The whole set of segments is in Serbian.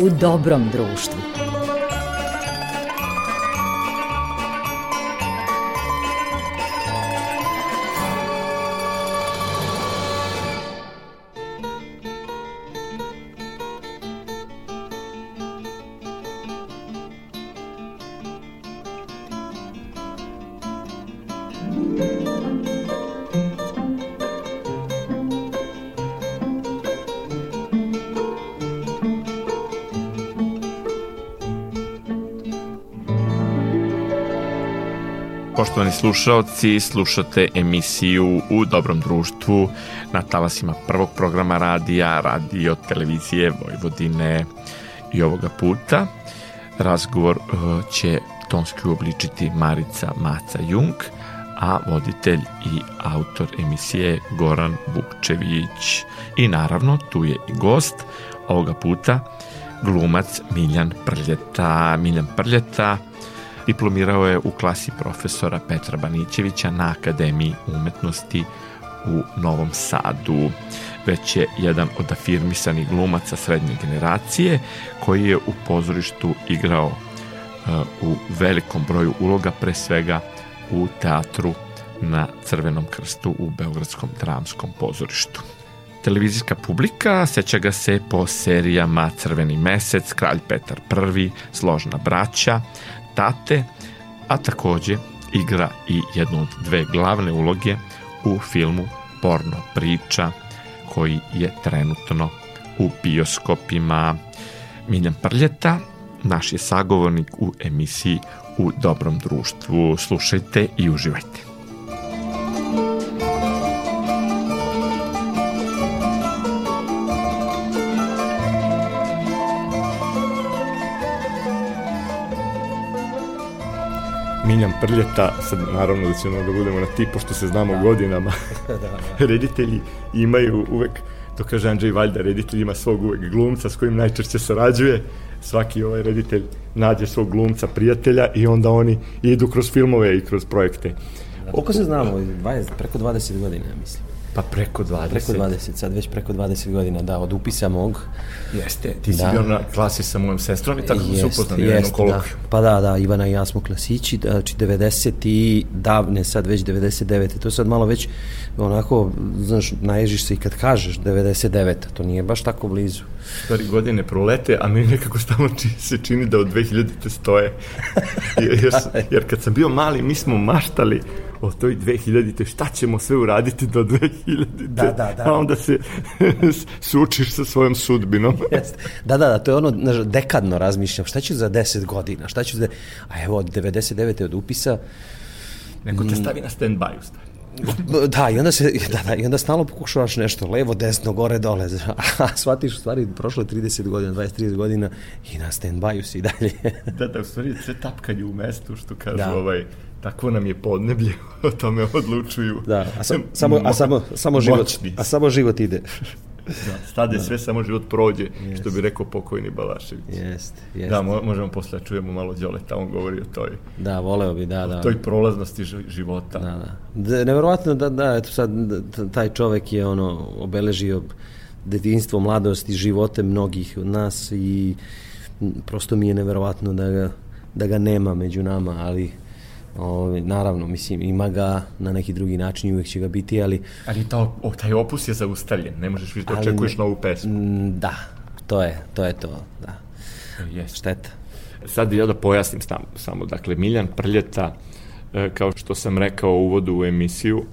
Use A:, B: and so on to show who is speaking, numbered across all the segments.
A: u dobrom društvu.
B: Poštovani slušaoci, slušate emisiju U dobrom društvu na talasima prvog programa radija, radio, televizije Vojvodine i ovoga puta. Razgovor e, će tonski uobličiti Marica Maca Jung, a voditelj i autor emisije Goran Vukčević. I naravno, tu je i gost ovoga puta, glumac Miljan Prljeta. Miljan Prljeta Diplomirao je u klasi profesora Petra Banićevića na Akademiji umetnosti u Novom Sadu. Već je jedan od afirmisanih glumaca srednje generacije koji je u pozorištu igrao uh, u velikom broju uloga, pre svega u teatru na Crvenom krstu u Beogradskom dramskom pozorištu. Televizijska publika seća ga se po serijama Crveni mesec, Kralj Petar I, Složna braća, tate, a takođe igra i jednu od dve glavne uloge u filmu Porno priča koji je trenutno u bioskopima. Miljan Prljeta, naš je sagovornik u emisiji U dobrom društvu. Slušajte i uživajte.
C: Miljan Prljeta, sad naravno da ćemo da budemo na ti, pošto se znamo da. godinama, da, da. reditelji imaju uvek, to kaže Andrzej Valjda, reditelj ima svog uvek glumca s kojim najčešće sarađuje, svaki ovaj reditelj nađe svog glumca, prijatelja i onda oni idu kroz filmove i kroz projekte.
D: Da, koliko se znamo? 20, preko 20 godina, mislim.
C: Pa preko 20.
D: Preko 20, sad već preko 20 godina, da, od upisa mog.
C: Jeste, ti si da. bio na klasi sa mojom sestrom i tako jest, su upoznali u jednom kolokviju.
D: Da. Pa da, da, Ivana i ja smo klasići, znači 90 i davne, sad već 99. To sad malo već, onako, znaš, naježiš se i kad kažeš 99. To nije baš tako blizu.
C: Stvari godine prolete, a mi nekako stamo či, se čini da od 2000. stoje. jer, jer, jer kad sam bio mali, mi smo maštali o toj 2000-te, šta ćemo sve uraditi do 2000-te, da, da, da. a onda se sučiš sa svojom sudbinom.
D: da, da, da, to je ono, znaš, dekadno razmišljam, šta ću za 10 godina, šta ću za... A evo, od 99. od upisa...
C: Neko te mm. stavi na stand-by, stavi.
D: da, i onda se, da, da, i onda stalno pokušavaš nešto, levo, desno, gore, dole, a shvatiš u stvari, prošlo je 30 godina, 20-30 godina i na stand-by-u si i dalje.
C: da, da, u stvari sve tapkanje u mestu, što kažu da. ovaj, Takvo nam je podneblje, o tome odlučuju.
D: Da, a, sam, samo, a samo, samo život, a samo život ide.
C: Da, stade da. sve, samo život prođe, yes. što bi rekao pokojni Balašević.
D: Jeste, jeste.
C: Da, možemo posle da čujemo malo Đoleta, on govori o toj...
D: Da, voleo bi, da, da.
C: O toj prolaznosti života.
D: Da, da. da neverovatno da, da, eto sad, taj čovek je ono, obeležio detinstvo, mladost i živote mnogih od nas i prosto mi je neverovatno da ga, da ga nema među nama, ali Ove, naravno, mislim, ima ga na neki drugi način i uvek će ga biti, ali...
C: Ali ta, o, taj opus je zaustavljen, ne možeš više da očekuješ novu pesmu.
D: Da, to je, to je to, da. Yes. Šteta.
C: Sad ja da pojasnim sam, samo, dakle, Miljan Prljeta, e, kao što sam rekao u uvodu u emisiju,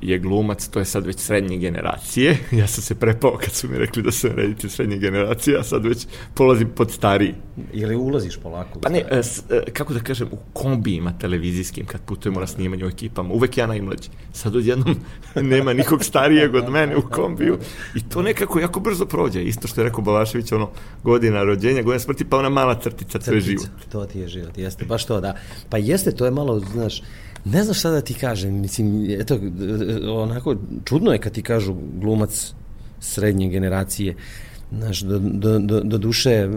C: je glumac, to je sad već srednje generacije. Ja sam se prepao kad su mi rekli da sam reditelj srednje generacije, a sad već polazim pod stariji.
D: Ili ulaziš polako?
C: Pa ne, e, s, e, kako da kažem, u kombijima televizijskim kad putujemo na snimanje u ekipama, uvek ja najmlađi. Sad odjednom nema nikog starijeg od mene u kombiju i to nekako jako brzo prođe. Isto što je rekao Balašević, ono, godina rođenja, godina smrti, pa ona mala crtica, crtica to je život.
D: To ti je život, jeste, baš to, da. Pa jeste, to je malo, znaš, Ne znam šta da ti kažem, mislim, eto, onako, čudno je kad ti kažu glumac srednje generacije, Znaš, do, do, do, do duše,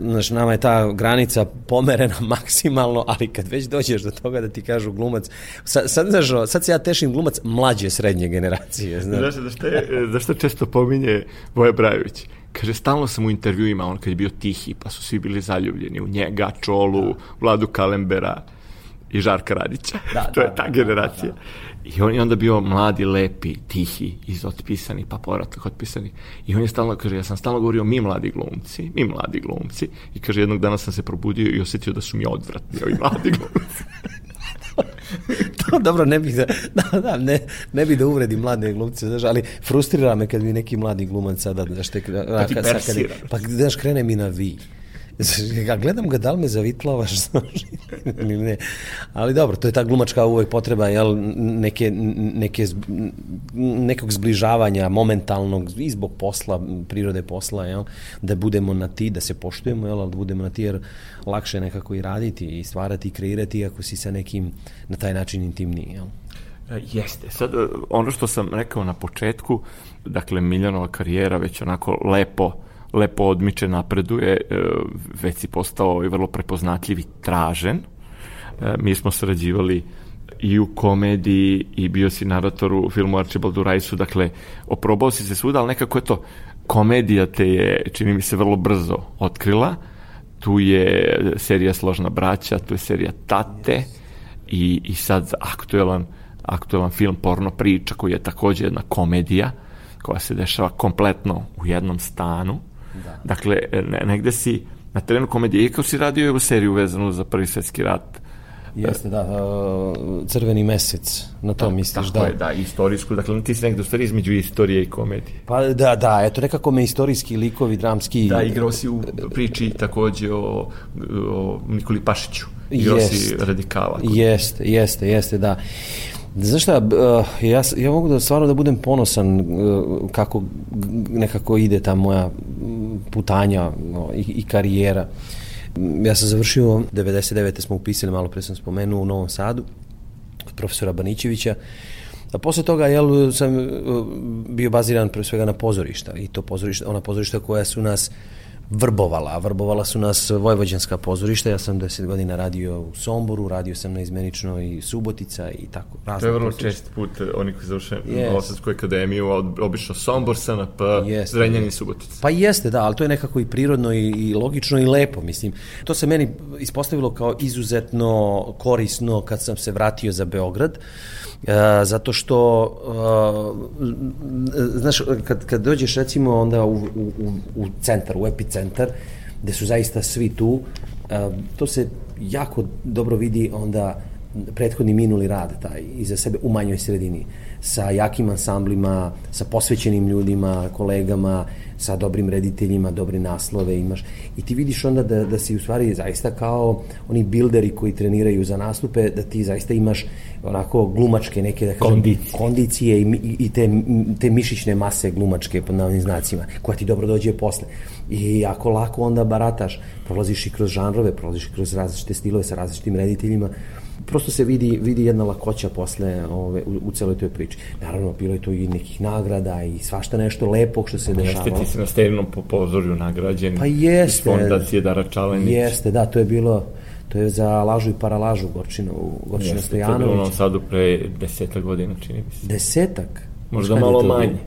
D: znaš, nama je ta granica pomerena maksimalno, ali kad već dođeš do toga da ti kažu glumac, sad, sad, znaš, sad se ja tešim glumac mlađe srednje generacije.
C: Znaš, znaš zašto, je, zašto često pominje Voja Brajović? Kaže, stalno sam u intervjuima, on kad je bio tihi, pa su svi bili zaljubljeni u njega, Čolu, da. Vladu Kalembera i Žarka Radića. Da, to da, je ta da, generacija. Da, da. I on je onda bio mladi, lepi, tihi, izotpisani, pa povratak otpisani. I on je stalno, kaže, ja sam stalno govorio mi mladi glumci, mi mladi glumci. I kaže, jednog dana sam se probudio i osetio da su mi odvratni ovi mladi glumci.
D: to dobro, ne bih da, da, da ne, ne bih da uvredi mlade glumce, znaš, ali frustrira me kad mi neki mladi glumac sada, znaš, te,
C: pa ti persira.
D: Pa, znaš, krene mi na vi. Ja gledam ga da li me zavitlavaš, ili ne. Ali dobro, to je ta glumačka uvek potreba, jel, neke, neke, nekog zbližavanja momentalnog i zbog posla, prirode posla, jel, da budemo na ti, da se poštujemo, jel, da budemo na ti, jer lakše nekako i raditi i stvarati i kreirati ako si sa nekim na taj način intimniji, jel.
C: E, jeste. Sad, ono što sam rekao na početku, dakle, Miljanova karijera već onako lepo lepo odmiče, napreduje, e, već si postao i vrlo prepoznatljiv i tražen. E, mi smo sarađivali i u komediji i bio si narator u filmu Archibaldu Rajsu, dakle, oprobao si se svuda, ali nekako je to, komedija te je, čini mi se, vrlo brzo otkrila, tu je serija Složna braća, tu je serija Tate i, i sad aktuelan, aktuelan film Porno priča koji je takođe jedna komedija koja se dešava kompletno u jednom stanu Da. Dakle, ne, negde si na terenu komedije, i kao si radio ovu seriju vezanu za prvi svetski rat,
D: Jeste, da, uh, Crveni mesec, na to da, misliš,
C: tako
D: da.
C: je, da, istorijsku, dakle, ti si negde u stvari između istorije i komedije.
D: Pa da, da, eto, nekako me istorijski likovi, dramski...
C: Da, igrao si u priči takođe o, o Nikoli Pašiću, igrao jest, si radikala.
D: Jeste, jeste, jeste, da. Znaš šta, uh, ja, ja mogu da stvarno da budem ponosan uh, kako nekako ide ta moja putanja i, i karijera. Ja sam završio, 99. smo upisali, malo pre sam spomenuo, u Novom Sadu, od profesora Banićevića, A posle toga jel, sam uh, bio baziran pre svega na pozorišta i to pozorišta, ona pozorišta koja su nas vrbovala, a vrbovala su nas vojvođanska pozorišta, ja sam 10 godina radio u Somboru, radio sam na izmenično i Subotica i tako.
C: To je vrlo čest put, oni koji završaju yes. Novosadsku akademiju, obično Sombor, SNP, yes, Zrenjanin i Subotica.
D: Pa jeste, da, ali to je nekako i prirodno i, i logično i lepo, mislim. To se meni ispostavilo kao izuzetno korisno kad sam se vratio za Beograd, E, zato što uh, znaš kad, kad dođeš recimo onda u, u, u centar, u epicentar gde su zaista svi tu uh, to se jako dobro vidi onda prethodni minuli rad taj iza sebe u manjoj sredini sa jakim ansamblima, sa posvećenim ljudima, kolegama, sa dobrim rediteljima, dobre naslove imaš. I ti vidiš onda da, da si u stvari zaista kao oni bilderi koji treniraju za nastupe, da ti zaista imaš onako glumačke neke da kažem, kondicije, kondicije i, i te, te mišićne mase glumačke pod navnim znacima, koja ti dobro dođe posle. I jako lako onda barataš, prolaziš i kroz žanrove, prolaziš i kroz različite stilove sa različitim rediteljima, prosto se vidi, vidi jedna lakoća posle ove, u, u celoj toj priči. Naravno, bilo je to i nekih nagrada i svašta nešto lepog što se dešavalo.
C: Jeste ti se na sterinom po pozorju nagrađen
D: pa jeste, iz
C: fondacije Dara Čalenić.
D: Jeste, da, to je bilo to je za lažu i paralažu Gorčina, Gorčina Jeste, Stojanović.
C: to je bilo Sadu pre desetak godina, čini mi se.
D: Desetak?
C: Možda malo manje.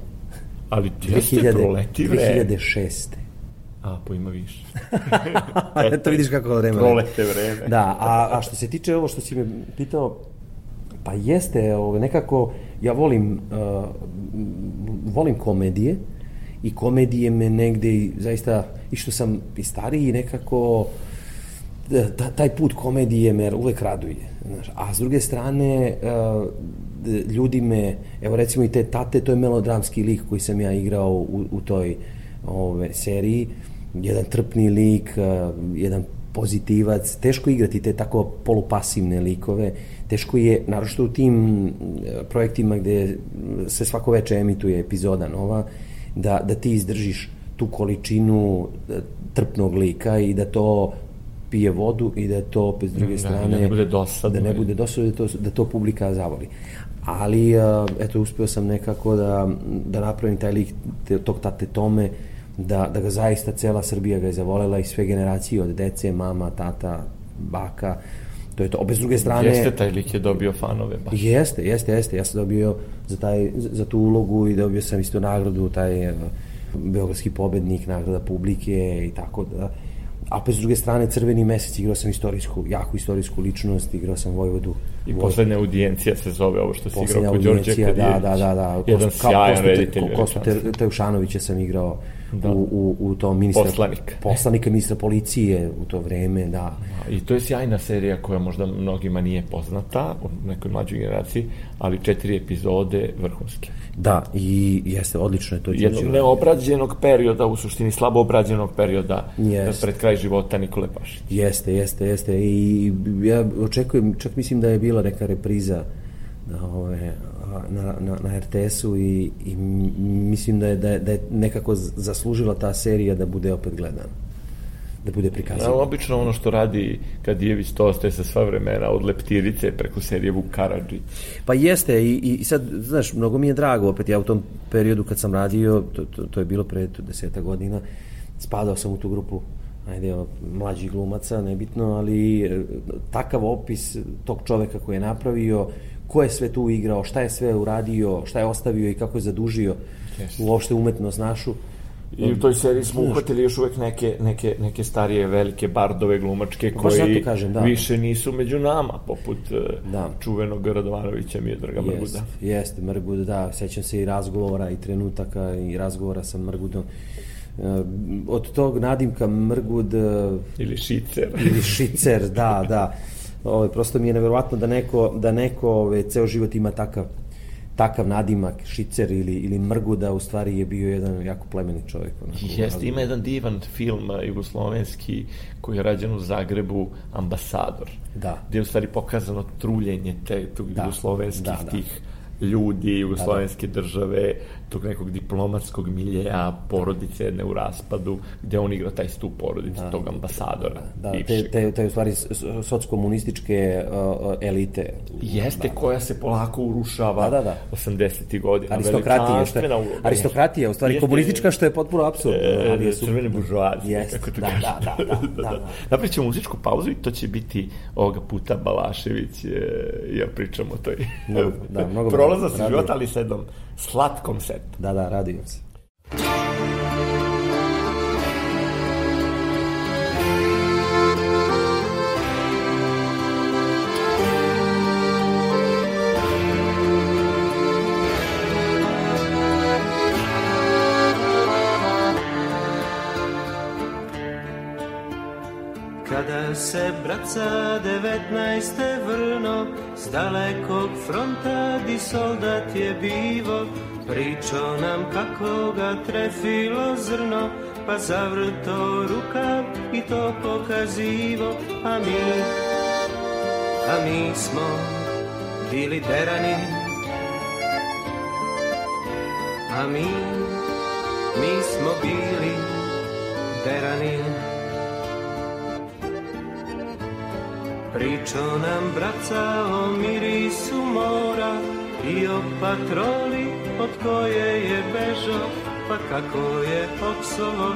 C: Ali jeste proleti
D: vreme. 2006.
C: A, po ima više.
D: Eto vidiš kako vreme.
C: Prolete vreme.
D: Da, a, a što se tiče ovo što si me pitao, pa jeste, ove, nekako, ja volim, uh, volim komedije i komedije me negde zaista, i što sam i stariji, nekako, da, taj put komedije me uvek raduje. Znaš, a s druge strane, uh, ljudi me, evo recimo i te tate, to je melodramski lik koji sam ja igrao u, u toj ove, seriji, jedan trpni lik, jedan pozitivac, teško igrati te tako polupasivne likove, teško je, naročito u tim projektima gde se svako veče emituje epizoda nova, da, da ti izdržiš tu količinu trpnog lika i da to pije vodu i da to opet s druge da, strane
C: da ne bude dosadno
D: da ne bude dosadno da to, da to publika zavoli ali eto uspeo sam nekako da, da napravim taj lik tog tate Tome da, da ga zaista cela Srbija ga je zavolela i sve generacije od dece, mama, tata, baka, to je to. Bez druge strane...
C: Jeste, taj lik je dobio fanove. Ba.
D: Jeste, jeste, jeste. Ja sam dobio za, taj, za tu ulogu i dobio sam isto nagradu, taj uh, Beogradski pobednik, nagrada publike i tako da a pa s druge strane Crveni mesec igrao sam istorijsku, jaku istorijsku ličnost, igrao sam Vojvodu.
C: I poslednja audijencija se zove ovo što si igrao kod Đorđe
D: Kadirić. Da, da, da, da.
C: Jedan sjajan reditelj.
D: Kostu Teušanovića sam igrao da. u, u, u to ministra...
C: Poslanik.
D: Poslanika ministra policije u to vreme, da.
C: I to je sjajna serija koja možda mnogima nije poznata u nekoj mlađoj generaciji, ali četiri epizode vrhunske.
D: Da, i jeste, odlično je to.
C: Jednog neobrađenog perioda, u suštini slabo obrađenog perioda jeste. pred kraj života Nikole Pašić.
D: Jeste, jeste, jeste. I ja očekujem, čak mislim da je bila neka repriza na, ove, na, na, na RTS-u i, i mislim da je, da, je, da je nekako zaslužila ta serija da bude opet gledana da bude prikazano.
C: Ja, obično ono što radi kad Jević to ostaje sa sva vremena od Leptirice preko serije Vuk Karadži.
D: Pa jeste i, i sad, znaš, mnogo mi je drago opet, ja u tom periodu kad sam radio, to, to, to je bilo pre deseta godina, spadao sam u tu grupu ajde, mlađih glumaca, nebitno, ali e, takav opis tog čoveka koji je napravio, ko je sve tu igrao, šta je sve uradio, šta je ostavio i kako je zadužio yes. uopšte umetnost našu,
C: I u toj seriji smo uhvatili još uvek neke, neke, neke starije velike bardove glumačke koji kažem, da. više nisu među nama, poput e, da. čuvenog Radovanovića Miodraga Mrguda. Jeste,
D: jeste, Mrgud, da. Sećam se i razgovora i trenutaka i razgovora sa Mrgudom. Uh, od tog nadimka Mrgud... Uh,
C: ili Šicer.
D: Ili Šicer, da, da. Ove, prosto mi je neverovatno da neko, da neko ove, ceo život ima takav takav nadimak Šicer ili, ili Mrguda u stvari je bio jedan jako plemeni čovjek.
C: Jeste, ima jedan divan film jugoslovenski koji je rađen u Zagrebu, Ambasador.
D: Da.
C: Gde je u stvari pokazano truljenje te, tog da. jugoslovenskih da, da. tih ljudi jugoslovenske da, da. države, tog nekog diplomatskog miljeja, porodice jedne u raspadu, gde on igra taj stup porodice, da, tog ambasadora.
D: Da, te, te, te u stvari sockomunističke uh, elite.
C: Jeste, da. koja se polako urušava da, da, da. 80. godina.
D: Aristokratija, što je, aristokratija, u stvari Jeste, komunistička, što je potpuno apsurd.
C: E, ali je crvene buržuazije.
D: Jeste, da, da, da, da, da, da.
C: Napravit ćemo muzičku pauzu i to će biti ovoga puta Balašević, ja pričam o toj
D: no, da, mnogo
C: prolaznosti života, ali sa jednom slatkom setu.
D: Da, da, radujem se.
A: Se braca devetnaeste vrno S dalekog fronta di soldat je bivo. Pričao nam kako ga trefilo zrno Pa zavrto rukav i to pokazivo. A mi, a mi smo bili derani. A mi, mi smo bili derani Pričao nam braca o mirisu mora I o patroli od koje je bežo Pa kako je opsovo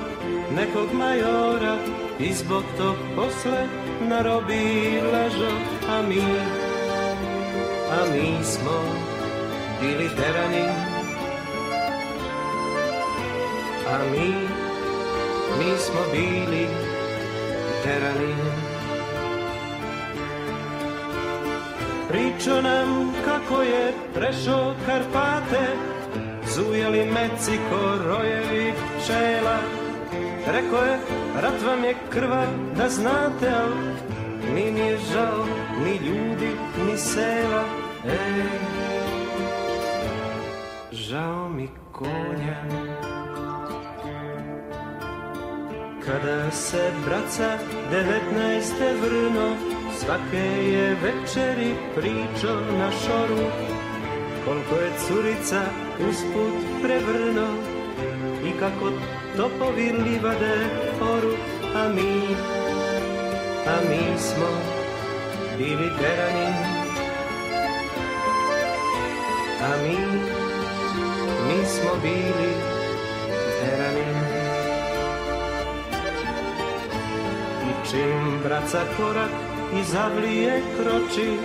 A: nekog majora I zbog tog posle na robi ležo A mi, a mi smo bili terani A mi, mi smo bili terani Pričao nam kako je prešao Karpate, zujeli meci ko rojevi pčela. Rekao je, rat vam je krvav, da znate, al mi je žao, ni ljudi, ni sela. Ej, žao mi konja. Kada se braca devetnaeste vrno Svaké je večeri pričal na šoru. Koliko je curica usput prevrno I kako topovi livade oru A mi, a mi smo bili terani A mi, mi smo bili terani Čim vraca korak i zavlije kroči,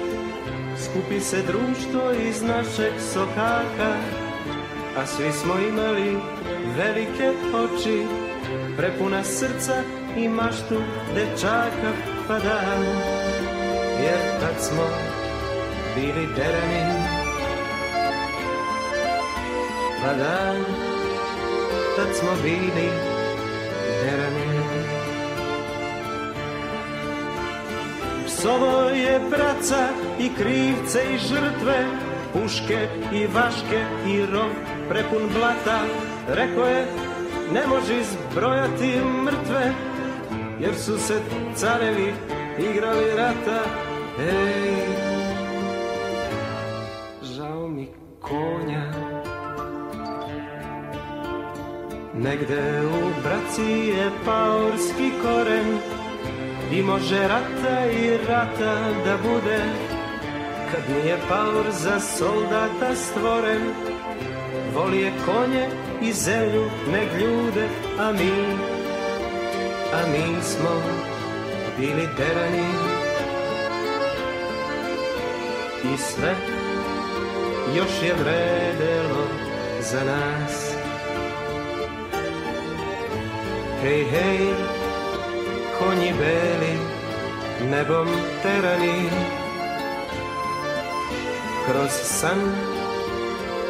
A: skupi se društvo iz našeg sokaka, a svi smo imali velike oči, prepuna srca i maštu dečaka, pa da, jer tad smo bili derani, pa da, tad smo bili Psovo je braca i krivce i žrtve, puške i vaške i rov prepun blata, rekao je ne može izbrojati mrtve, jer su se carevi igrali rata. Ej, žao mi konja, negde u braci je paorski koren, i može rata i rata da bude, kad nije paor za soldata stvoren, voli je konje i zemlju, ne ljude, a mi, a mi smo bili derani. I sve još je vredelo za nas. Hej, hej, konji beli, nebom terani, kroz san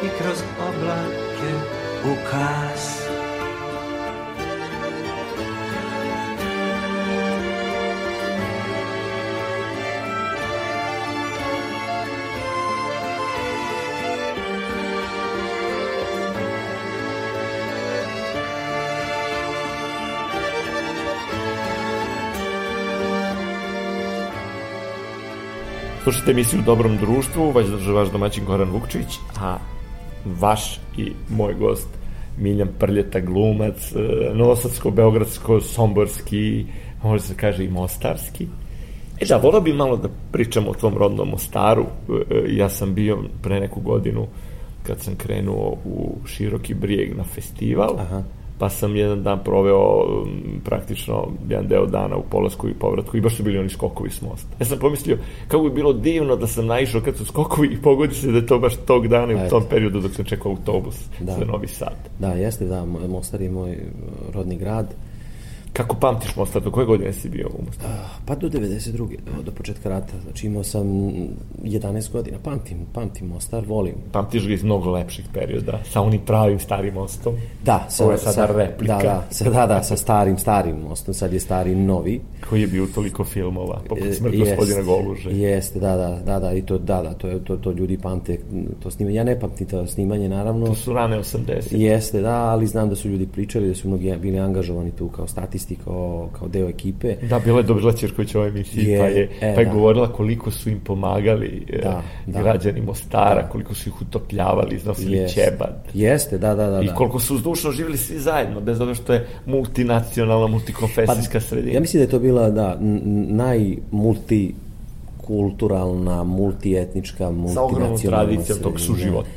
A: i kroz oblake u
C: Slušajte emisiju u Dobrom društvu, vaš drže vaš domaćin Goran Vukčić, a vaš i moj gost Miljan Prljeta, glumac, e, novosadsko-beogradsko, somborski, može se kaže i mostarski. E da, volao bi malo da pričamo o tvom rodnom Mostaru. E, e, ja sam bio pre neku godinu kad sam krenuo u Široki brijeg na festival. Aha pa sam jedan dan proveo um, praktično jedan deo dana u polasku i povratku i baš su bili oni skokovi s mosta. Ja sam pomislio kako bi bilo divno da sam naišao kad su skokovi i pogodi se da je to baš tog dana i u tom periodu dok sam čekao autobus da. za Novi Sad.
D: Da, jeste, da, Mostar je moj rodni grad
C: Kako pamtiš Mostar? Do koje godine si bio u Mostaru?
D: Pa do 92. Do, do početka rata. Znači imao sam 11 godina. Pamtim, pamtim Mostar, volim.
C: Pamtiš ga iz mnogo lepših perioda, sa onim pravim starim mostom.
D: Da.
C: Sa, Ovo je sada sa, replika.
D: Da, da, sa, da, da, sa starim, starim mostom. Sad je stari novi.
C: Koji je bio toliko filmova, poput e, smrt jest, gospodina Goluže.
D: Jeste, da, da, da, da, i to, da, da, to, je, to, to ljudi pamte, to snimanje. Ja ne pamtim to snimanje, naravno.
C: To su rane 80.
D: Jeste, da, ali znam da su ljudi pričali, da su mnogi bili angažovani tu kao statisti statisti kao, kao deo ekipe.
C: Da, bila je Dobrila Ćirković u ovoj emisiji, je, pa je, e, pa je da. govorila koliko su im pomagali e, da, da, građani Mostara, da. koliko su ih utopljavali, iznosili Jest. ćebad.
D: Jeste, da, da, da.
C: I da. koliko su uzdušno živjeli svi zajedno, bez obzira što je multinacionalna, multikonfesijska pa, sredina.
D: Ja mislim da je to bila, da, najmulti kulturalna, multietnička, multinacionalna Sa tradicijom
C: tog suživota.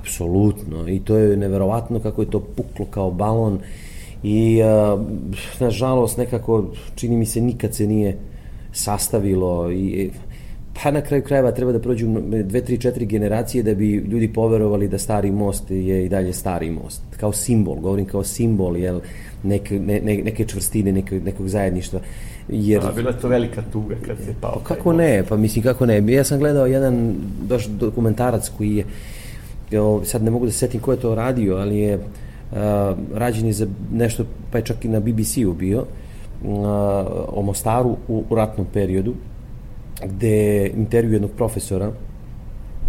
D: Apsolutno. I to je neverovatno kako je to puklo kao balon i a, nažalost nekako čini mi se nikad se nije sastavilo i pa na kraju krajeva treba da prođu dve, tri, četiri generacije da bi ljudi poverovali da stari most je i dalje stari most. Kao simbol, govorim kao simbol, jel, neke, ne, neke čvrstine, neke, nekog zajedništva.
C: Jer, A, bila je to velika tuga kad se pao.
D: Pa kako ne, pa mislim kako ne. Ja sam gledao jedan baš dokumentarac koji je, sad ne mogu da se setim ko je to radio, ali je rađen je za nešto, pa je čak i na BBC-u bio, o Mostaru u, u ratnom periodu, gde intervju jednog profesora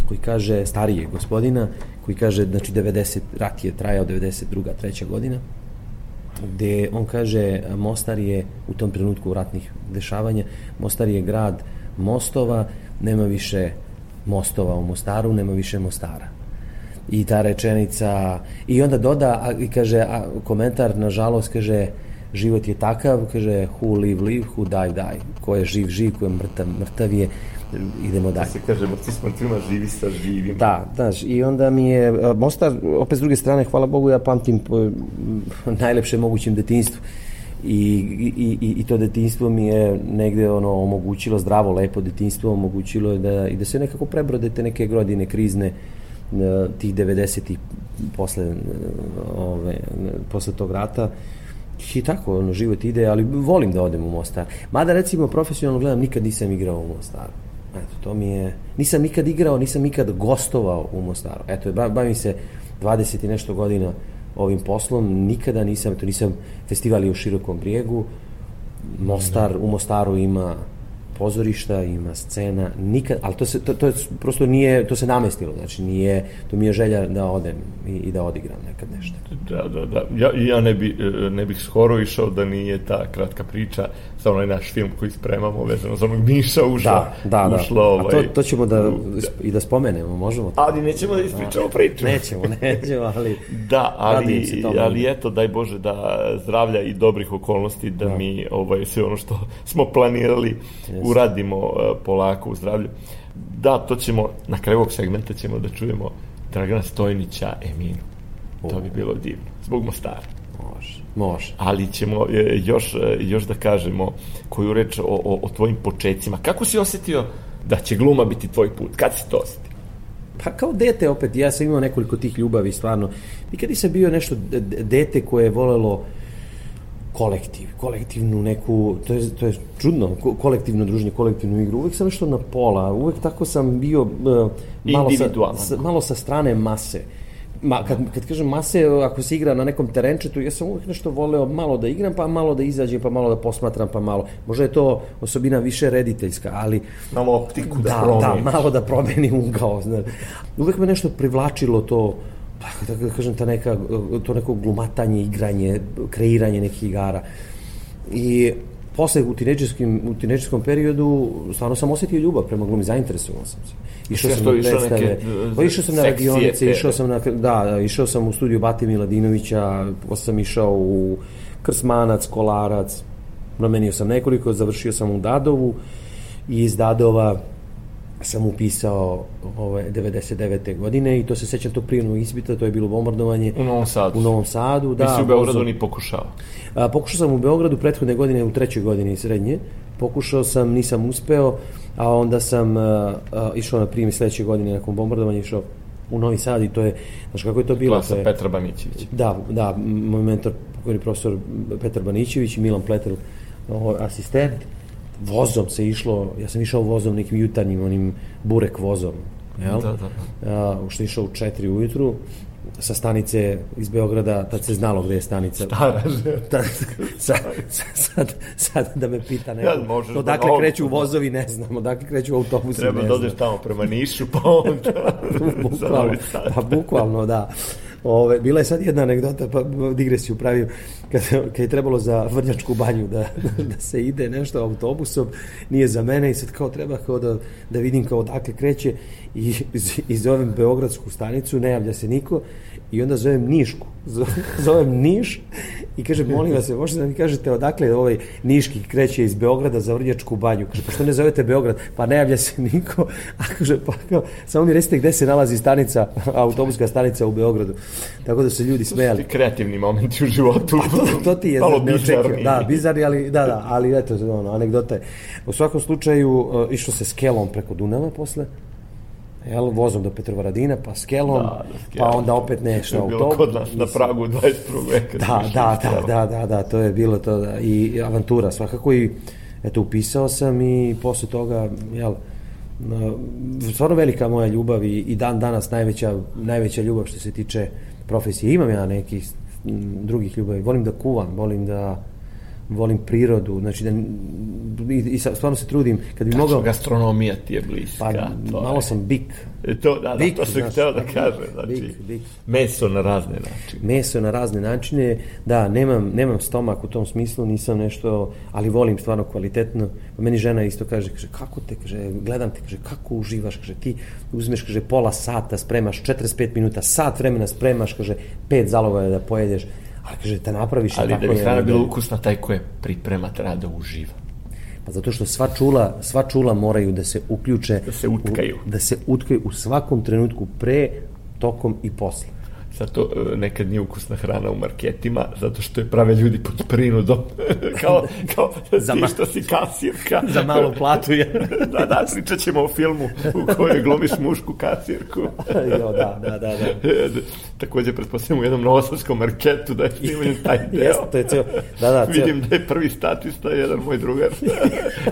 D: koji kaže, starije gospodina, koji kaže, znači 90, rat je trajao 92. treća godina, gde on kaže Mostar je u tom trenutku ratnih dešavanja, Mostar je grad mostova, nema više mostova u Mostaru, nema više Mostara i ta rečenica i onda doda a, i kaže a, komentar nažalost kaže život je takav kaže who live live who die die ko je živ živ ko je mrtav mrtav je idemo dalje. Da
C: se kaže, mrtvi s mrtvima, živi sa živim.
D: Da, znaš, i onda mi je, Mostar, opet s druge strane, hvala Bogu, ja pamtim po najlepše mogućem detinstvu. I, i, i, i to detinstvo mi je negde ono omogućilo zdravo, lepo detinstvo, omogućilo da, i da se nekako prebrode te neke godine krizne e, tih 90-ih posle, e, ove, posle tog rata i tako, ono, život ide, ali volim da odem u Mostar. Mada, recimo, profesionalno gledam, nikad nisam igrao u Mostaru. Eto, to mi je... Nisam nikad igrao, nisam nikad gostovao u Mostaru. Eto, bavim se 20 i nešto godina ovim poslom, nikada nisam, to nisam festivali u Širokom brijegu, Mostar, u Mostaru ima pozorišta, ima scena, nikad, ali to se, to, to je, prosto nije, to se namestilo, znači nije, to mi je želja da odem i, i da odigram nekad nešto.
C: Da, da, da, ja, ja ne, bi, ne bih skoro išao da nije ta kratka priča za onaj naš film koji spremamo vezano za onog Miša ušla,
D: da, da, da.
C: ušla ovaj,
D: A to, to ćemo da, da, i da spomenemo, možemo to.
C: Ali nećemo da ispričamo da. priču.
D: Nećemo, nećemo, ali...
C: da, ali, ali eto, daj Bože da zdravlja i dobrih okolnosti da, da. mi ovaj, sve ono što smo planirali yes. uradimo uh, polako u zdravlju. Da, to ćemo, na kraju ovog segmenta ćemo da čujemo Dragana Stojnića Eminu. To bi bilo divno. Zbog Mostara.
D: Može. Može.
C: Ali ćemo e, još, e, još da kažemo koju reč o, o, o tvojim početcima. Kako si osetio da će gluma biti tvoj put? Kad si to osetio?
D: Pa kao dete opet, ja sam imao nekoliko tih ljubavi, stvarno. Nikad nisam bio nešto dete koje je volelo kolektiv, kolektivnu neku, to je, to je čudno, kolektivno druženje, kolektivnu igru. Uvek sam nešto na pola, uvek tako sam bio uh, malo, sa, malo sa strane mase. Ma, kad, kad kažem mase, ako se igra na nekom terenčetu, ja sam uvijek nešto voleo malo da igram, pa malo da izađem, pa malo da posmatram, pa malo. Možda je to osobina više rediteljska, ali...
C: Malo optiku da,
D: da promeniš. Da, malo da promenim ugao. Znaš. Uvijek me nešto privlačilo to, pa da kažem, ta neka, to neko glumatanje, igranje, kreiranje nekih igara. I posle u tineđerskim, u tineđerskom periodu stvarno sam osetio ljubav prema glumi, zainteresovao sam se.
C: Išao sam na predstave,
D: pa išao sam na radionice, išao sam na, da, da, išao sam u studiju Bati Miladinovića, posle sam išao u Krsmanac, Kolarac, promenio sam nekoliko, završio sam u Dadovu i iz Dadova sam upisao ove 99. godine i to se sećam tog prijemnog ispita, to je bilo bombardovanje
C: u Novom Sadu.
D: U Novom Sadu, da.
C: Nisi u Beogradu ni pokušao?
D: A, pokušao sam u Beogradu prethodne godine u trećoj godini srednje. Pokušao sam, nisam uspeo, a onda sam a, a, išao na prijem sledeće godine nakon bombardovanja, išao u Novi Sad i to je, znaš kako je to bilo?
C: Klasa
D: to je,
C: Petra Banićević.
D: Da, da, moj mentor, pokojni profesor Petar Banićević i Milan Pleter, asistent vozom se išlo, ja sam išao vozom nekim jutarnjim, onim burek vozom, jel? Da, da, da. A, što je išao u četiri ujutru, sa stanice iz Beograda, tad se znalo gde je stanica.
C: Stara
D: da, sad, sad, sad, da me pita neko, ja, odakle da kreću vozovi, ne znam, odakle kreću autobusi,
C: Treba
D: da
C: odeš tamo prema Nišu, pa onda...
D: bukvalno, pa bukvalno, da. Ove, bila je sad jedna anegdota, pa digresiju pravim, kad, kad je trebalo za vrnjačku banju da, da se ide nešto autobusom, nije za mene i sad kao treba kao da, da vidim kao odakle kreće i, i zovem Beogradsku stanicu, ne javlja se niko i onda zovem Nišku, zovem Niš i kaže, molim vas, možete da mi kažete odakle ovaj Niški kreće iz Beograda za Vrnjačku banju? Kaže, pa što ne zovete Beograd? Pa ne javlja se niko. A kaže, pa kao, samo mi recite gde se nalazi stanica, autobuska stanica u Beogradu. Tako da se ljudi smejali.
C: Kreativni momenti u životu.
D: Pa to, to ti je Malo bizarni. Da, bizarni, ali, da, da, ali eto, ono, anegdota je. U svakom slučaju, uh, išlo se skelom preko Dunava posle, jel, vozom do Petrovaradina, pa skelom, da, da, pa onda opet nešto autobus.
C: kod nas na pragu 21. veka.
D: Da, da, da, da, da, da, to je bilo to, da, i avantura svakako i eto, upisao sam i posle toga, jel, stvarno velika moja ljubav i, i dan danas najveća, najveća ljubav što se tiče profesije. Imam ja nekih drugih ljubavi. Volim da kuvam, volim da volim prirodu, znači da i, i stvarno se trudim kad bi mogao
C: gastronomija ti je bliska.
D: Pa to malo je. sam bik.
C: E to da, da bik, to sam znaš, hteo da kažem, znači bik, bik. meso na razne načine.
D: Meso na razne načine, da, nemam nemam stomak u tom smislu, nisam nešto, ali volim stvarno kvalitetno. Meni žena isto kaže, kaže kako te, kaže, gledam te, kaže kako uživaš, kaže ti uzmeš kaže pola sata, spremaš 45 minuta, sat vremena spremaš, kaže pet zaloga da pojedeš Ali kaže, te napraviš
C: Ali tako da bi hrana bila ukusna, taj ko je priprema treba da uživa.
D: Pa zato što sva čula, sva čula moraju da se uključe.
C: Da se utkaju.
D: U, da se utkaju u svakom trenutku pre, tokom i posle.
E: Zato e, nekad nije ukusna hrana u marketima, zato što je prave ljudi pod prinudom. kao, kao za ti što si kasirka.
D: za malu platu je.
E: da, da, pričat ćemo o filmu u kojoj glumiš mušku kasirku.
D: jo, da, da, da. da.
E: Takođe, pretpostavljamo u jednom novosadskom marketu da je snimljen taj deo.
D: Jeste, to je ceo, da, da,
E: ceo. Vidim da je prvi statista jedan moj drugar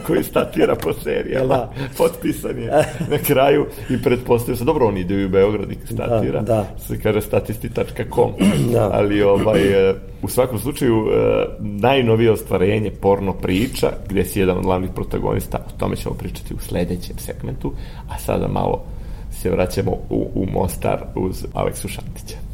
E: koji statira po serijama. Da. Potpisan je na kraju i pretpostavljam se, dobro, on ide u Beograd i statira. Da, da. Se kaže statisti.com. da. Ali ovaj, e, u svakom slučaju e, najnovije ostvarenje porno priča, gde si jedan od glavnih protagonista, o tome ćemo pričati u sledećem segmentu, a sada malo se vraćamo u, u Mostar uz Aleksu Šantića.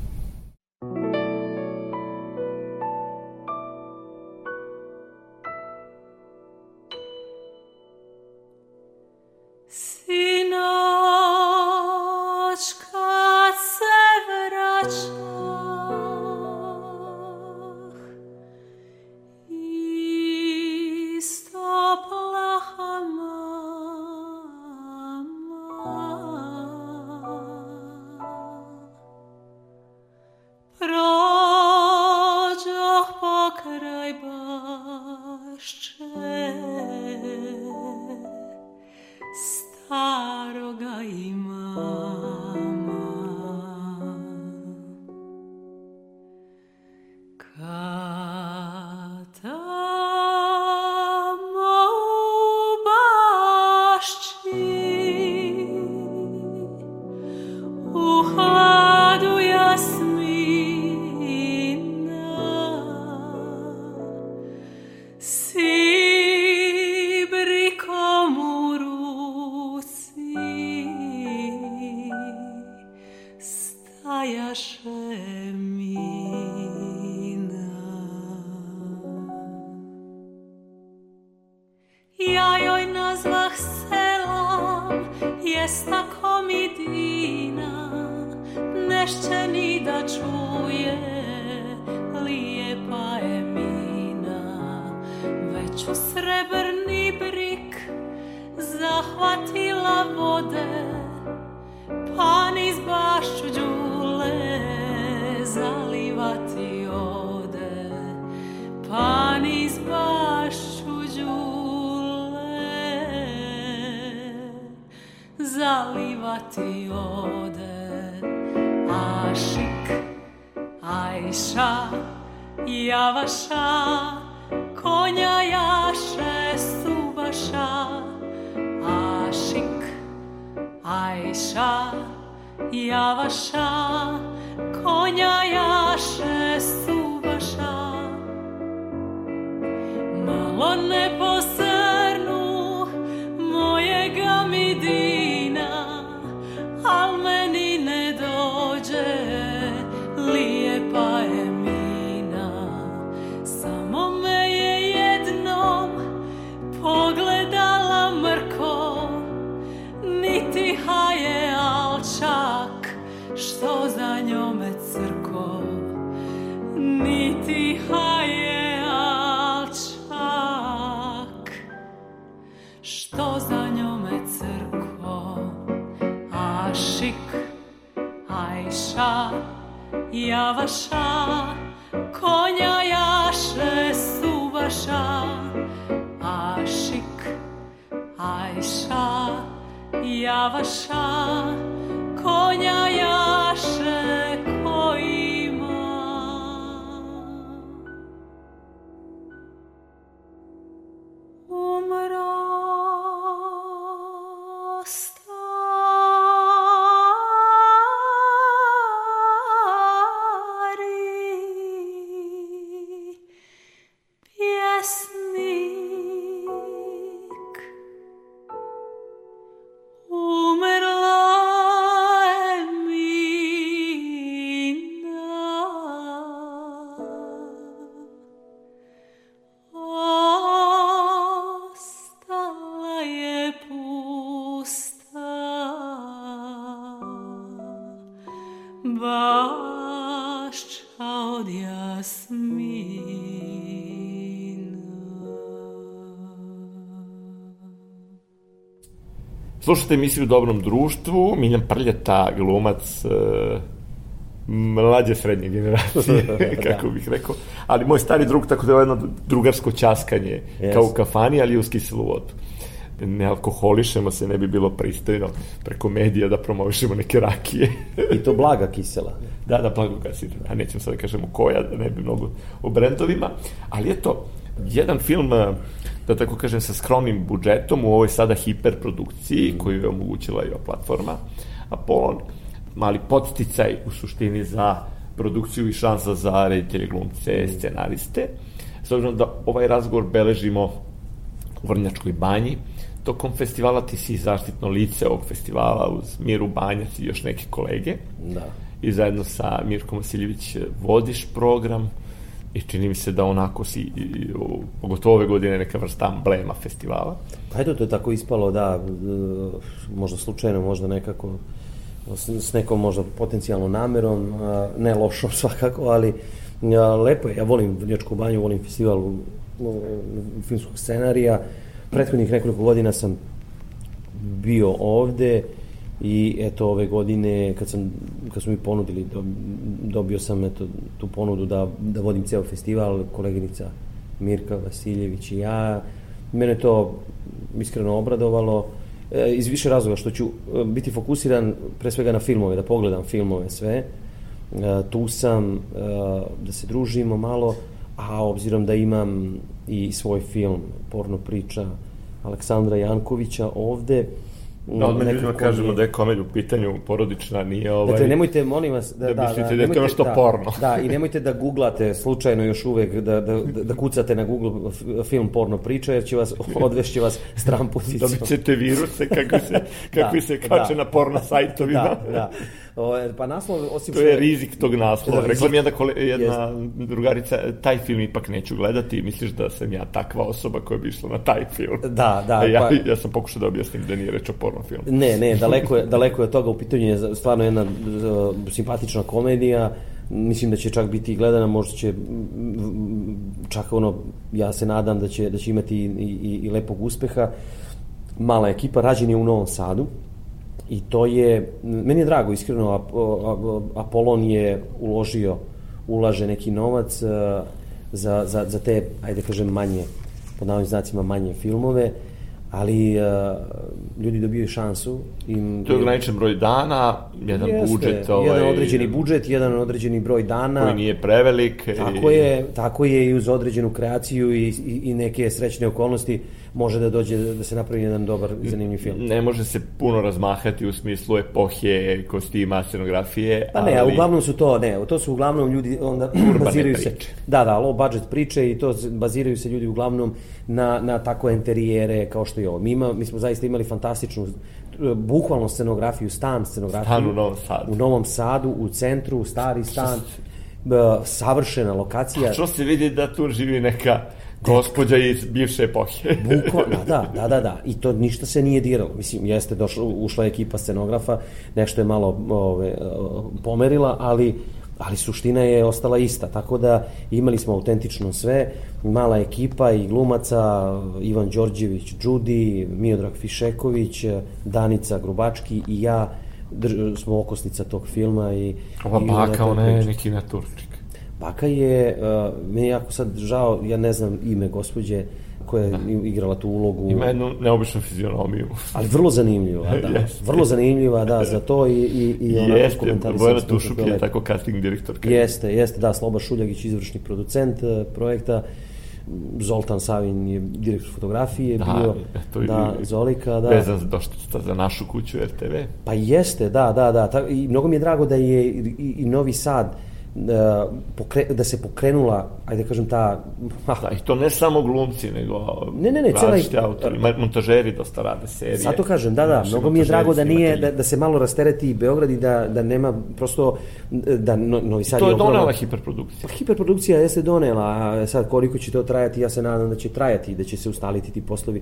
E: Ah. konja konja jaše subaša, aşık Ayşa yavaşa, konja yaş. Slušajte emisiju u Dobrom društvu, Miljan Prljata, glumac, e,
C: mlađe srednje generacije, kako bih rekao. Ali moj stari drug, tako da je jedno drugarsko časkanje, yes. kao u kafani, ali uz kiselu vodu ne alkoholišemo se, ne bi bilo pristojno preko medija da promovišemo neke rakije.
D: I to blaga kisela.
C: da, da, blaga kisela. A nećemo sad da kažemo koja, da ne bi mnogo o brendovima. Ali eto, jedan film, da tako kažem, sa skromnim budžetom u ovoj sada hiperprodukciji koju je omogućila i ova platforma Apollon, mali podsticaj u suštini za produkciju i šansa za reditelje, glumce, scenariste. S obzirom da ovaj razgovor beležimo u Vrnjačkoj banji, tokom festivala ti si zaštitno lice ovog festivala uz Miru Banjac i još neke kolege.
D: Da.
C: I zajedno sa Mirkom Vasiljević vodiš program i čini mi se da onako si, pogotovo ove godine, neka vrsta amblema festivala.
D: Pa eto, to je tako ispalo, da, možda slučajno, možda nekako s nekom možda potencijalnom namerom, ne lošom svakako, ali lepo je, ja volim Vrnjačku banju, volim festival filmskog scenarija, prethodnih nekoliko godina sam bio ovde i eto ove godine kad sam kad su mi ponudili dobio sam eto tu ponudu da da vodim ceo festival koleginica Mirka Vasiljević i ja. Mene to iskreno obradovalo e, iz više razloga što ću e, biti fokusiran pre svega na filmove da pogledam filmove sve. E, tu sam da se družimo malo a obzirom da imam i svoj film, porno priča Aleksandra Jankovića ovde,
C: Da, odmah ljudima kažemo da je komedija u pitanju porodična, nije ovaj...
D: Dakle, nemojte, molim vas...
C: Da, da, da, mislite da, da je to što
D: da,
C: porno.
D: Da, i nemojte da googlate slučajno još uvek, da, da, da kucate na Google film porno priča, jer će vas, odvešće vas stran pozicijom.
C: Dobit ćete viruse kakvi se, kakvi da, se kače da, na porno sajtovima.
D: Da, da. O, pa naslov, osim
C: to je rizik tog naslova. Da, Rekla mi jedna, kole, jedna jest. drugarica, taj film ipak neću gledati, misliš da sam ja takva osoba koja bi išla na taj film.
D: Da, da.
C: E, ja, pa... ja sam pokušao da objasnim da nije reč o porno filmu.
D: Ne, ne, daleko je, daleko je od toga, u pitanju je stvarno jedna uh, simpatična komedija, mislim da će čak biti gledana, možda će čak ono, ja se nadam da će, da će imati i, i, i lepog uspeha. Mala ekipa, rađen je u Novom Sadu, I to je, meni je drago, iskreno, Apolon je uložio, ulaže neki novac uh, za, za, za te, ajde da kažem, manje, pod navodnim znacima, manje filmove, ali uh, ljudi dobijaju šansu.
C: I, to je ograničen broj dana, jedan jeste, budžet.
D: Ovaj, jedan određeni budžet, jedan određeni broj dana.
C: Koji nije prevelik.
D: Tako, i... je, tako je i uz određenu kreaciju i, i, i neke srećne okolnosti može da dođe da se napravi jedan dobar i zanimljiv film.
C: Ne može se puno razmahati u smislu epohe, kostima, scenografije.
D: Pa ne, ali... a uglavnom su to, ne, to su uglavnom ljudi onda baziraju se. Da, da, low budget priče i to baziraju se ljudi uglavnom na, na tako enterijere kao što je ovo. Mi, ima, mi smo zaista imali fantastičnu bukvalno scenografiju, stan scenografiju.
C: Stan u Novom Sadu.
D: U Novom Sadu, u centru, stari stan, savršena lokacija.
C: Što se vidi da tu živi neka Gospodja iz bivše epohe.
D: Buko, da, da, da, da, da. I to ništa se nije diralo. Mislim, jeste došla, ušla ekipa scenografa, nešto je malo ove, pomerila, ali ali suština je ostala ista, tako da imali smo autentično sve, mala ekipa i glumaca, Ivan Đorđević, Đudi, Miodrag Fišeković, Danica Grubački i ja smo okosnica tog filma. I,
C: Ova i baka, ona je neki naturčik.
D: Baka je, uh, meni jako sad žao, ja ne znam ime gospođe koja je da. igrala tu ulogu.
C: Ima jednu neobičnu fizionomiju.
D: Ali vrlo zanimljiva, da. Jeste. Vrlo zanimljiva, da, za to i, i, i
C: ona Jeste, Bojana Tušuk je tako casting direktor.
D: Jeste, jeste, da, Sloba Šuljagić, izvršni producent uh, projekta. Zoltan Savin je direktor fotografije da, bio, to da, Zolika, da.
C: Vezan za, došta za našu kuću RTV.
D: Pa jeste, da, da, da. Ta, I mnogo mi je drago da je i, i Novi Sad uh, pokre, da se pokrenula, ajde da kažem ta...
C: Da, i to ne samo glumci, nego
D: ne, ne, ne, cela...
C: autori, montažeri dosta rade serije.
D: Zato kažem, da, da, mnogo mi je drago da nije, da, da se malo rastereti i Beograd i da, da nema prosto, da no, Novi Sad
C: I to je donela hiperprodukcija.
D: Pa, hiperprodukcija jeste donela, a sad koliko će to trajati, ja se nadam da će trajati, da će se ustaliti ti poslovi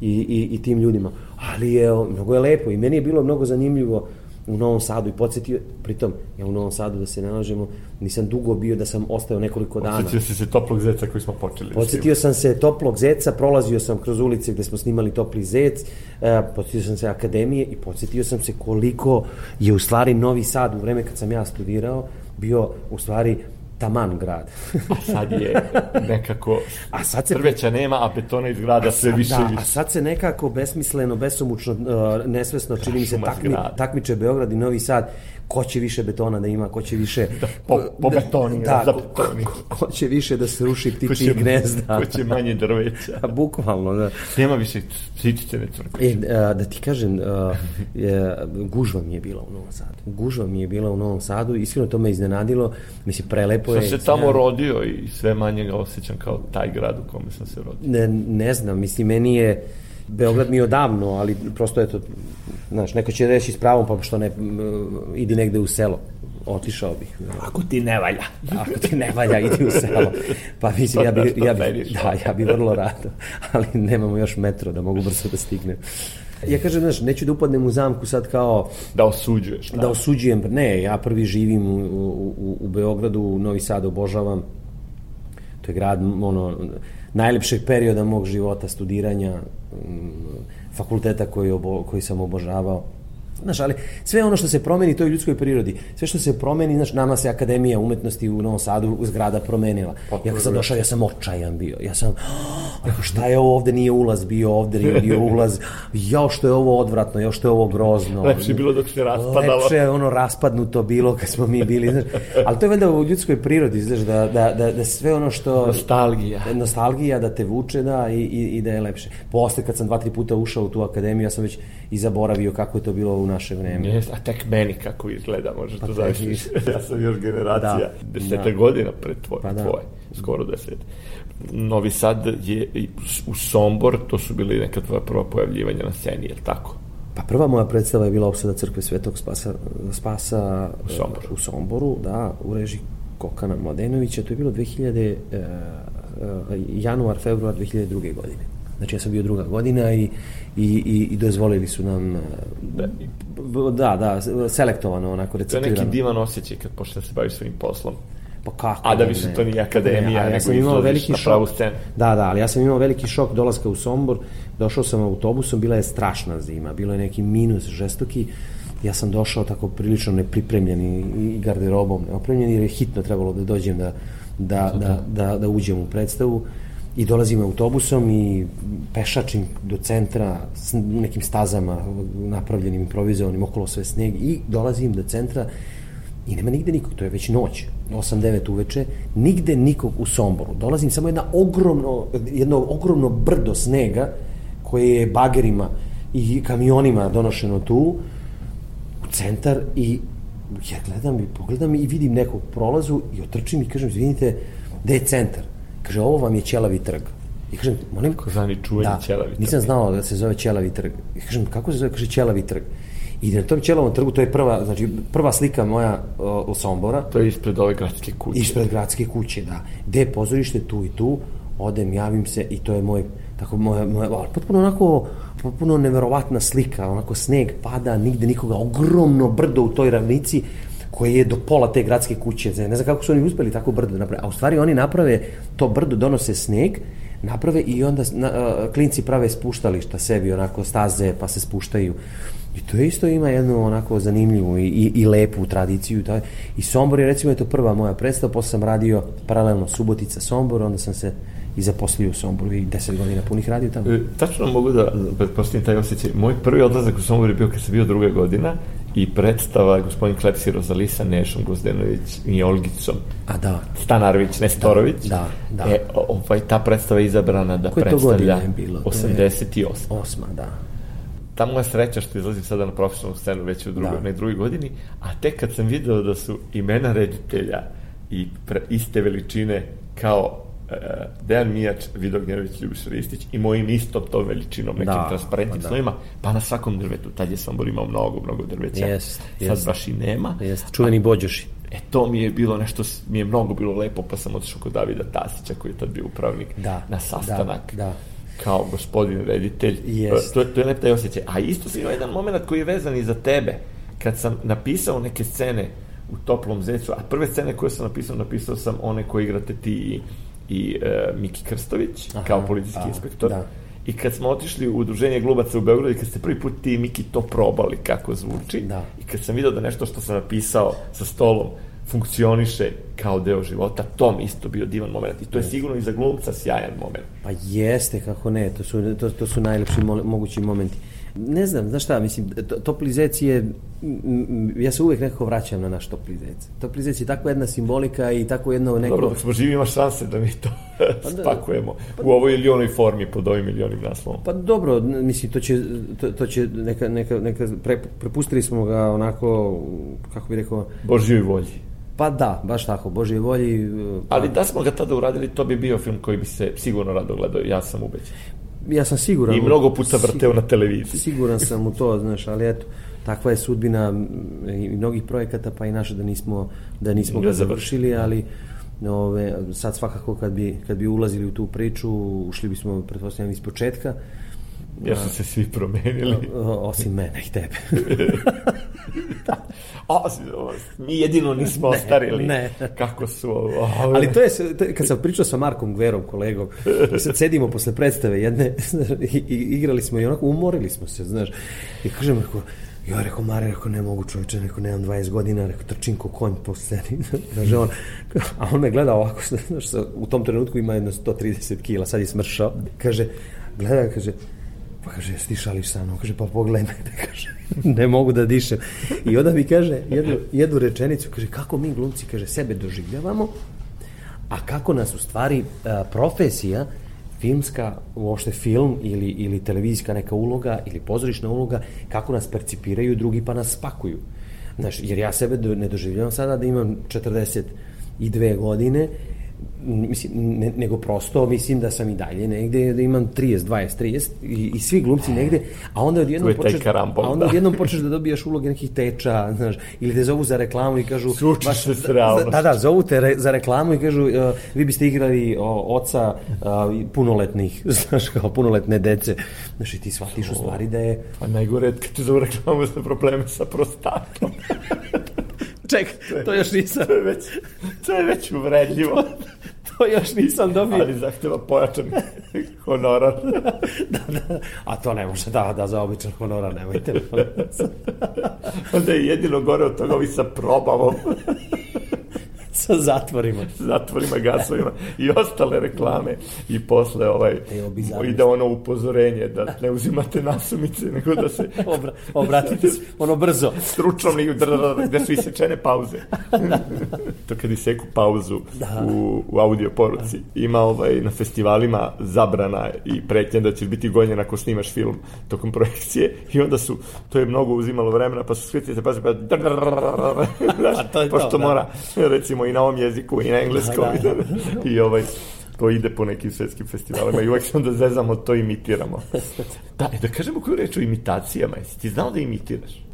D: i, i, i tim ljudima. Ali je, mnogo je lepo i meni je bilo mnogo zanimljivo u Novom Sadu i podsjetio, pritom ja u Novom Sadu da se nalažemo, nisam dugo bio da sam ostao nekoliko dana.
C: Podsjetio si se toplog zeca koji smo počeli.
D: Podsjetio sam se toplog zeca, prolazio sam kroz ulice gde smo snimali topli zec, e, podsjetio sam se akademije i podsjetio sam se koliko je u stvari Novi Sad u vreme kad sam ja studirao, bio u stvari taman grad.
C: a sad je nekako a sad se drveća nema, a betona iz grada sve više
D: da,
C: više.
D: A sad se nekako besmisleno, besomučno, uh, nesvesno, čini mi se takmi, takmiče Beograd i Novi Sad ko će više betona da ima, ko će više...
C: Da, po, po betoni,
D: da, da, ko, ko, ko, će više da se ruši ptiči gnezda.
C: Ko će manje drveća.
D: A, bukvalno, da.
C: Nema više ptičice tvrke.
D: E, a, da ti kažem, a, je, gužva mi je bila u Novom Sadu. Gužva mi je bila u Novom Sadu, iskreno to me iznenadilo, mislim, prelepo je...
C: Sam se tamo rodio i sve manje ga osjećam kao taj grad u kome sam se rodio.
D: Ne, ne znam, mislim, meni je Beograd mi je odavno, ali prosto eto, znaš, neko će reći s pravom, pa što ne, idi negde u selo otišao bih.
C: Ako ti ne valja.
D: Ako ti ne valja, idi u selo. Pa mislim, ja bi, ja bi, da, ja bi vrlo rado, ali nemamo još metro da mogu brzo da stignem. Ja kažem, znaš, neću da upadnem u zamku sad kao...
C: Da osuđuješ. Da,
D: da osuđujem. Ne, ja prvi živim u, u, u Beogradu, u Novi Sad obožavam. To je grad, ono, najlepšeg perioda mog života, studiranja, fakulteta koji, obo, koji sam obožavao. Znaš, ali sve ono što se promeni, to je ljudskoj prirodi. Sve što se promeni, znaš, nama se Akademija umetnosti u Novom Sadu zgrada promenila. Ja kad sam došao, ja sam očajan bio. Ja sam, oh, šta je ovo ovde, nije ulaz bio, ovde nije bio ulaz. Jao, što je ovo odvratno, jao, što je ovo grozno.
C: Lepše bilo dok se raspadalo.
D: Lepše je ono raspadnuto bilo kad smo mi bili. Znaš, ali to je valjda u ljudskoj prirodi, znaš, da, da, da, da sve ono što...
C: Nostalgija.
D: Nostalgija, da te vuče, da, i, i, i da je lepše. Posle, kad sam dva, tri puta ušao u tu akademiju, ja sam već i zaboravio kako je to bilo u naše vreme.
C: Jes, a tek meni kako izgleda, možeš pa to zamisliti. ja sam još generacija, da, deseta da. godina pred tvoj, pa da. tvoje, skoro deset. Novi Sad je u Sombor, to su bili neka tvoja prva pojavljivanja na sceni, je li tako?
D: Pa prva moja predstava je bila opsada crkve Svetog Spasa, Spasa
C: u, Somboru.
D: u Somboru, da, u režiji Kokana Mladenovića, to je bilo 2000, uh, uh, januar, februar 2002. godine. Znači ja sam bio druga godina i, i, i, i dozvolili su nam da, da, da selektovano, onako recitirano.
C: To je neki divan osjećaj kad počne da se baviš svojim poslom.
D: Pa kako?
C: A da više to nije akademija, ne, ja sam imao veliki pravu scenu.
D: Da, da, ali ja sam imao veliki šok dolaska u Sombor, došao sam autobusom, bila je strašna zima, bilo je neki minus žestoki, ja sam došao tako prilično nepripremljen i garderobom neopremljen, jer je hitno trebalo da dođem da, da, da, da, da uđem u predstavu i dolazim autobusom i pešačim do centra s nekim stazama napravljenim improvizovanim okolo sve sneg i dolazim do centra i nema nigde nikog, to je već noć 8-9 uveče, nigde nikog u Somboru dolazim samo jedna ogromno jedno ogromno brdo snega koje je bagerima i kamionima donošeno tu u centar i ja gledam i pogledam i vidim nekog prolazu i otrčim i kažem, izvinite, gde je centar? Kaže, ovo vam je Ćelavi trg. I kažem, molim...
C: Kozani čuveni da, Ćelavi trg.
D: Nisam znao da se zove Ćelavi trg. I kažem, kako se zove? Kaže, Ćelavi trg. I na tom Ćelavom trgu, to je prva, znači, prva slika moja o, o Sombora.
C: To je ispred ove gradske kuće.
D: Ispred gradske kuće, da. Gde je pozorište, tu i tu, odem, javim se i to je moj, tako, moja, moja, potpuno onako, potpuno neverovatna slika, onako sneg pada, nigde nikoga, ogromno brdo u toj ravnici, koje je do pola te gradske kuće. Ne znam kako su oni uspeli tako brdo da naprave. A u stvari oni naprave to brdo, donose sneg, naprave i onda na, uh, klinci prave spuštališta sebi, onako staze pa se spuštaju. I to isto ima jednu onako zanimljivu i, i, i lepu tradiciju. Taj. I Sombor je recimo je to prva moja predstava, posle sam radio paralelno Subotica Sombor, onda sam se i zaposlio u Somboru i deset godina punih radio tamo. E,
C: tačno mogu da pretpostavim taj osjećaj. Moj prvi odlazak u Sombor je bio kad sam bio druga godina i predstava gospodin Klepsi Rozalisa, Nešom Gozdenović i Olgicom.
D: A da.
C: Stanarvić, Nestorović.
D: Da, da.
C: E, ovaj, ta predstava je izabrana da Koje predstavlja
D: je bilo?
C: 88.
D: Osma, da.
C: Ta moja sreća što izlazim sada na profesionalnu scenu već u drugoj, da. ne drugoj godini, a tek kad sam video da su imena reditelja i pre, iste veličine kao Dejan Mijač, Vido Gnjerović, Ljubiša Ristić i mojim istom to veličinom, nekim da, transparentnim pa da. slovima, pa na svakom drvetu. Tad je Sombor imao mnogo, mnogo drveća.
D: Jest,
C: Sad jest. baš i nema.
D: Jest, čuveni bođoši.
C: E, to mi je bilo nešto, mi je mnogo bilo lepo, pa sam otišao kod Davida Tasića, koji je tad bio upravnik,
D: da,
C: na sastanak.
D: Da, da
C: kao gospodin reditelj.
D: Yes.
C: To, to je lep taj osjećaj. A isto sam imao jedan moment koji je vezan i za tebe. Kad sam napisao neke scene u Toplom zecu, a prve scene koje sam napisao, napisao sam one koje igrate ti i i uh, Miki Krstović Aha, kao policijski a, inspektor. Da. I kad smo otišli u udruženje glubaca u Beogradu i kad ste prvi put ti Miki to probali kako zvuči
D: da.
C: i kad sam video da nešto što sam napisao sa stolom funkcioniše kao deo života, to mi isto bio divan moment i to je sigurno i za glumca sjajan moment.
D: Pa jeste, kako ne, to su, to, to su najlepši mo, mogući momenti. Ne znam, znaš šta, mislim, topli zec je, ja se uvek nekako vraćam na naš topli zec. Topli zec je takva jedna simbolika i tako jedno neko...
C: Dobro, dok smo živi ima šanse da mi to pa da, spakujemo pa, u ovoj ili onoj formi pod ovim ili onim naslovom.
D: Pa dobro, mislim, to će, to, to će neka, neka, neka pre, prepustili smo ga onako, kako bi rekao...
C: Božjoj volji.
D: Pa da, baš tako, Božje volji.
C: Pa... Ali da smo ga tada uradili, to bi bio film koji bi se sigurno rado gledao, ja sam ubeđen.
D: Ja sam siguran.
C: I mnogo puta vrteo na televiziji.
D: Siguran sam u to, znaš, ali eto, takva je sudbina i mnogih projekata, pa i naša da nismo, da nismo ga završili, ali ove, sad svakako kad bi, kad bi ulazili u tu priču, ušli bismo, pretpostavljam, iz početka,
C: Jer su se svi promenili.
D: Osim mene i tebe.
C: o, mi jedino nismo ne, ostarili. Ne. Kako su ovo.
D: Ali to je, kad sam pričao sa Markom Gverom, kolegom, sad sedimo posle predstave jedne i, i igrali smo i onako umorili smo se, znaš. I kažem, rekao, Ja rekao, Mare, rekao, ne mogu čovječe, rekao, nemam 20 godina, rekao, trčim ko konj po sceni. Kaže on, a on me gleda ovako, znaš, u tom trenutku ima jedno 130 kila, sad je smršao. Kaže, gleda, kaže, Pa kaže, ti šališ sa mnom? Kaže, pa pogledaj me, kaže, ne mogu da dišem. I onda mi kaže jednu, jednu rečenicu, kaže, kako mi glumci, kaže, sebe doživljavamo, a kako nas u stvari a, profesija, filmska, uopšte film ili, ili televizijska neka uloga ili pozorišna uloga, kako nas percipiraju drugi pa nas spakuju. Znaš, jer ja sebe do, ne doživljavam sada da imam 42 godine mislim, ne, nego prosto mislim da sam i dalje negde, da imam 30, 20, 30 i, i svi glumci negde, a onda odjednom počeš,
C: karambol,
D: a onda da. odjednom počeš da dobijaš uloge nekih teča, znaš, ili te zovu za reklamu i kažu...
C: Sučiš se s realnošću.
D: Da, da, zovu te re, za reklamu i kažu, uh, vi biste igrali o, oca uh, punoletnih, znaš, kao punoletne dece. Znaš, i ti shvatiš u stvari da je...
C: Pa najgore kad te zovu reklamu za probleme sa prostatom.
D: Ček, to još nisam.
C: To je već, to je već uvredljivo.
D: to još nisam dobio.
C: Ali zahteva pojačan honorar.
D: da, da. A to ne može da, da za običan honorar, nemojte.
C: Onda je jedino gore od toga ovi sa probavom
D: sa zatvorima.
C: zatvorima, gasovima i ostale reklame. I posle ovaj, e, ide ono upozorenje da ne uzimate nasumice, nego da se...
D: Obra, obratite se, ono brzo.
C: Stručnom, gde su isečene pauze. to kad iseku pauzu da. u, u audio poruci. Ima ovaj, na festivalima zabrana i pretnja da će biti gonjen ako snimaš film tokom projekcije i onda su, to je mnogo uzimalo vremena, pa su skritite, pa se pa... Pošto mora, recimo, i na ovom jeziku i na engleskom. Da, da. I ovaj, to ide po nekim svetskim festivalima i uvek se onda zezamo, to imitiramo. Da, da kažemo koju reč o imitacijama. Jesi ti znao da imitiraš?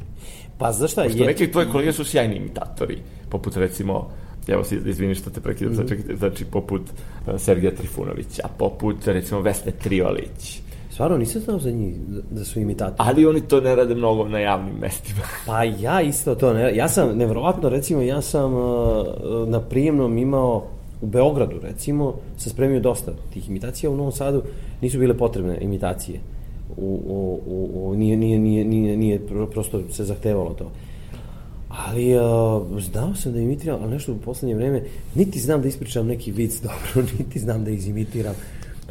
D: Pa znaš šta?
C: Pošto je... neki tvoje kolege su sjajni imitatori, poput recimo evo se izvini što te prekidam, mm -hmm. znači poput uh, Sergeja Trifunovića, poput recimo Vesne Triolić,
D: Stvarno, nisam znao za njih, da su imitatori.
C: Ali oni to ne rade mnogo na javnim mestima.
D: pa ja isto to ne Ja sam, nevrovatno, recimo, ja sam uh, na prijemnom imao u Beogradu, recimo, sam spremio dosta tih imitacija, u Novom Sadu nisu bile potrebne imitacije. U, u, u, u, nije, nije, nije, nije, nije, prosto se zahtevalo to. Ali uh, znao sam da imitiram, ali nešto u poslednje vreme, niti znam da ispričam neki vic dobro, niti znam da izimitiram.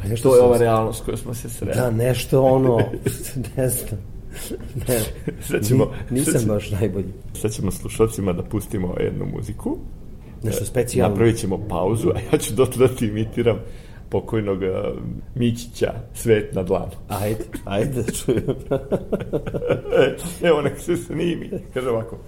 C: Nešto to je ova realnost koju smo se sreli.
D: Da, nešto ono, ne znam. Ne, sad ćemo, nisam sad baš najbolji.
C: Sad ćemo slušalcima da pustimo jednu muziku.
D: Nešto specijalno.
C: Napravit ćemo pauzu, a ja ću dotle da ti imitiram pokojnog uh, Mićića Svet na dlanu.
D: Ajde, ajde da čujem.
C: Evo, nek se snimi. Kaže ovako.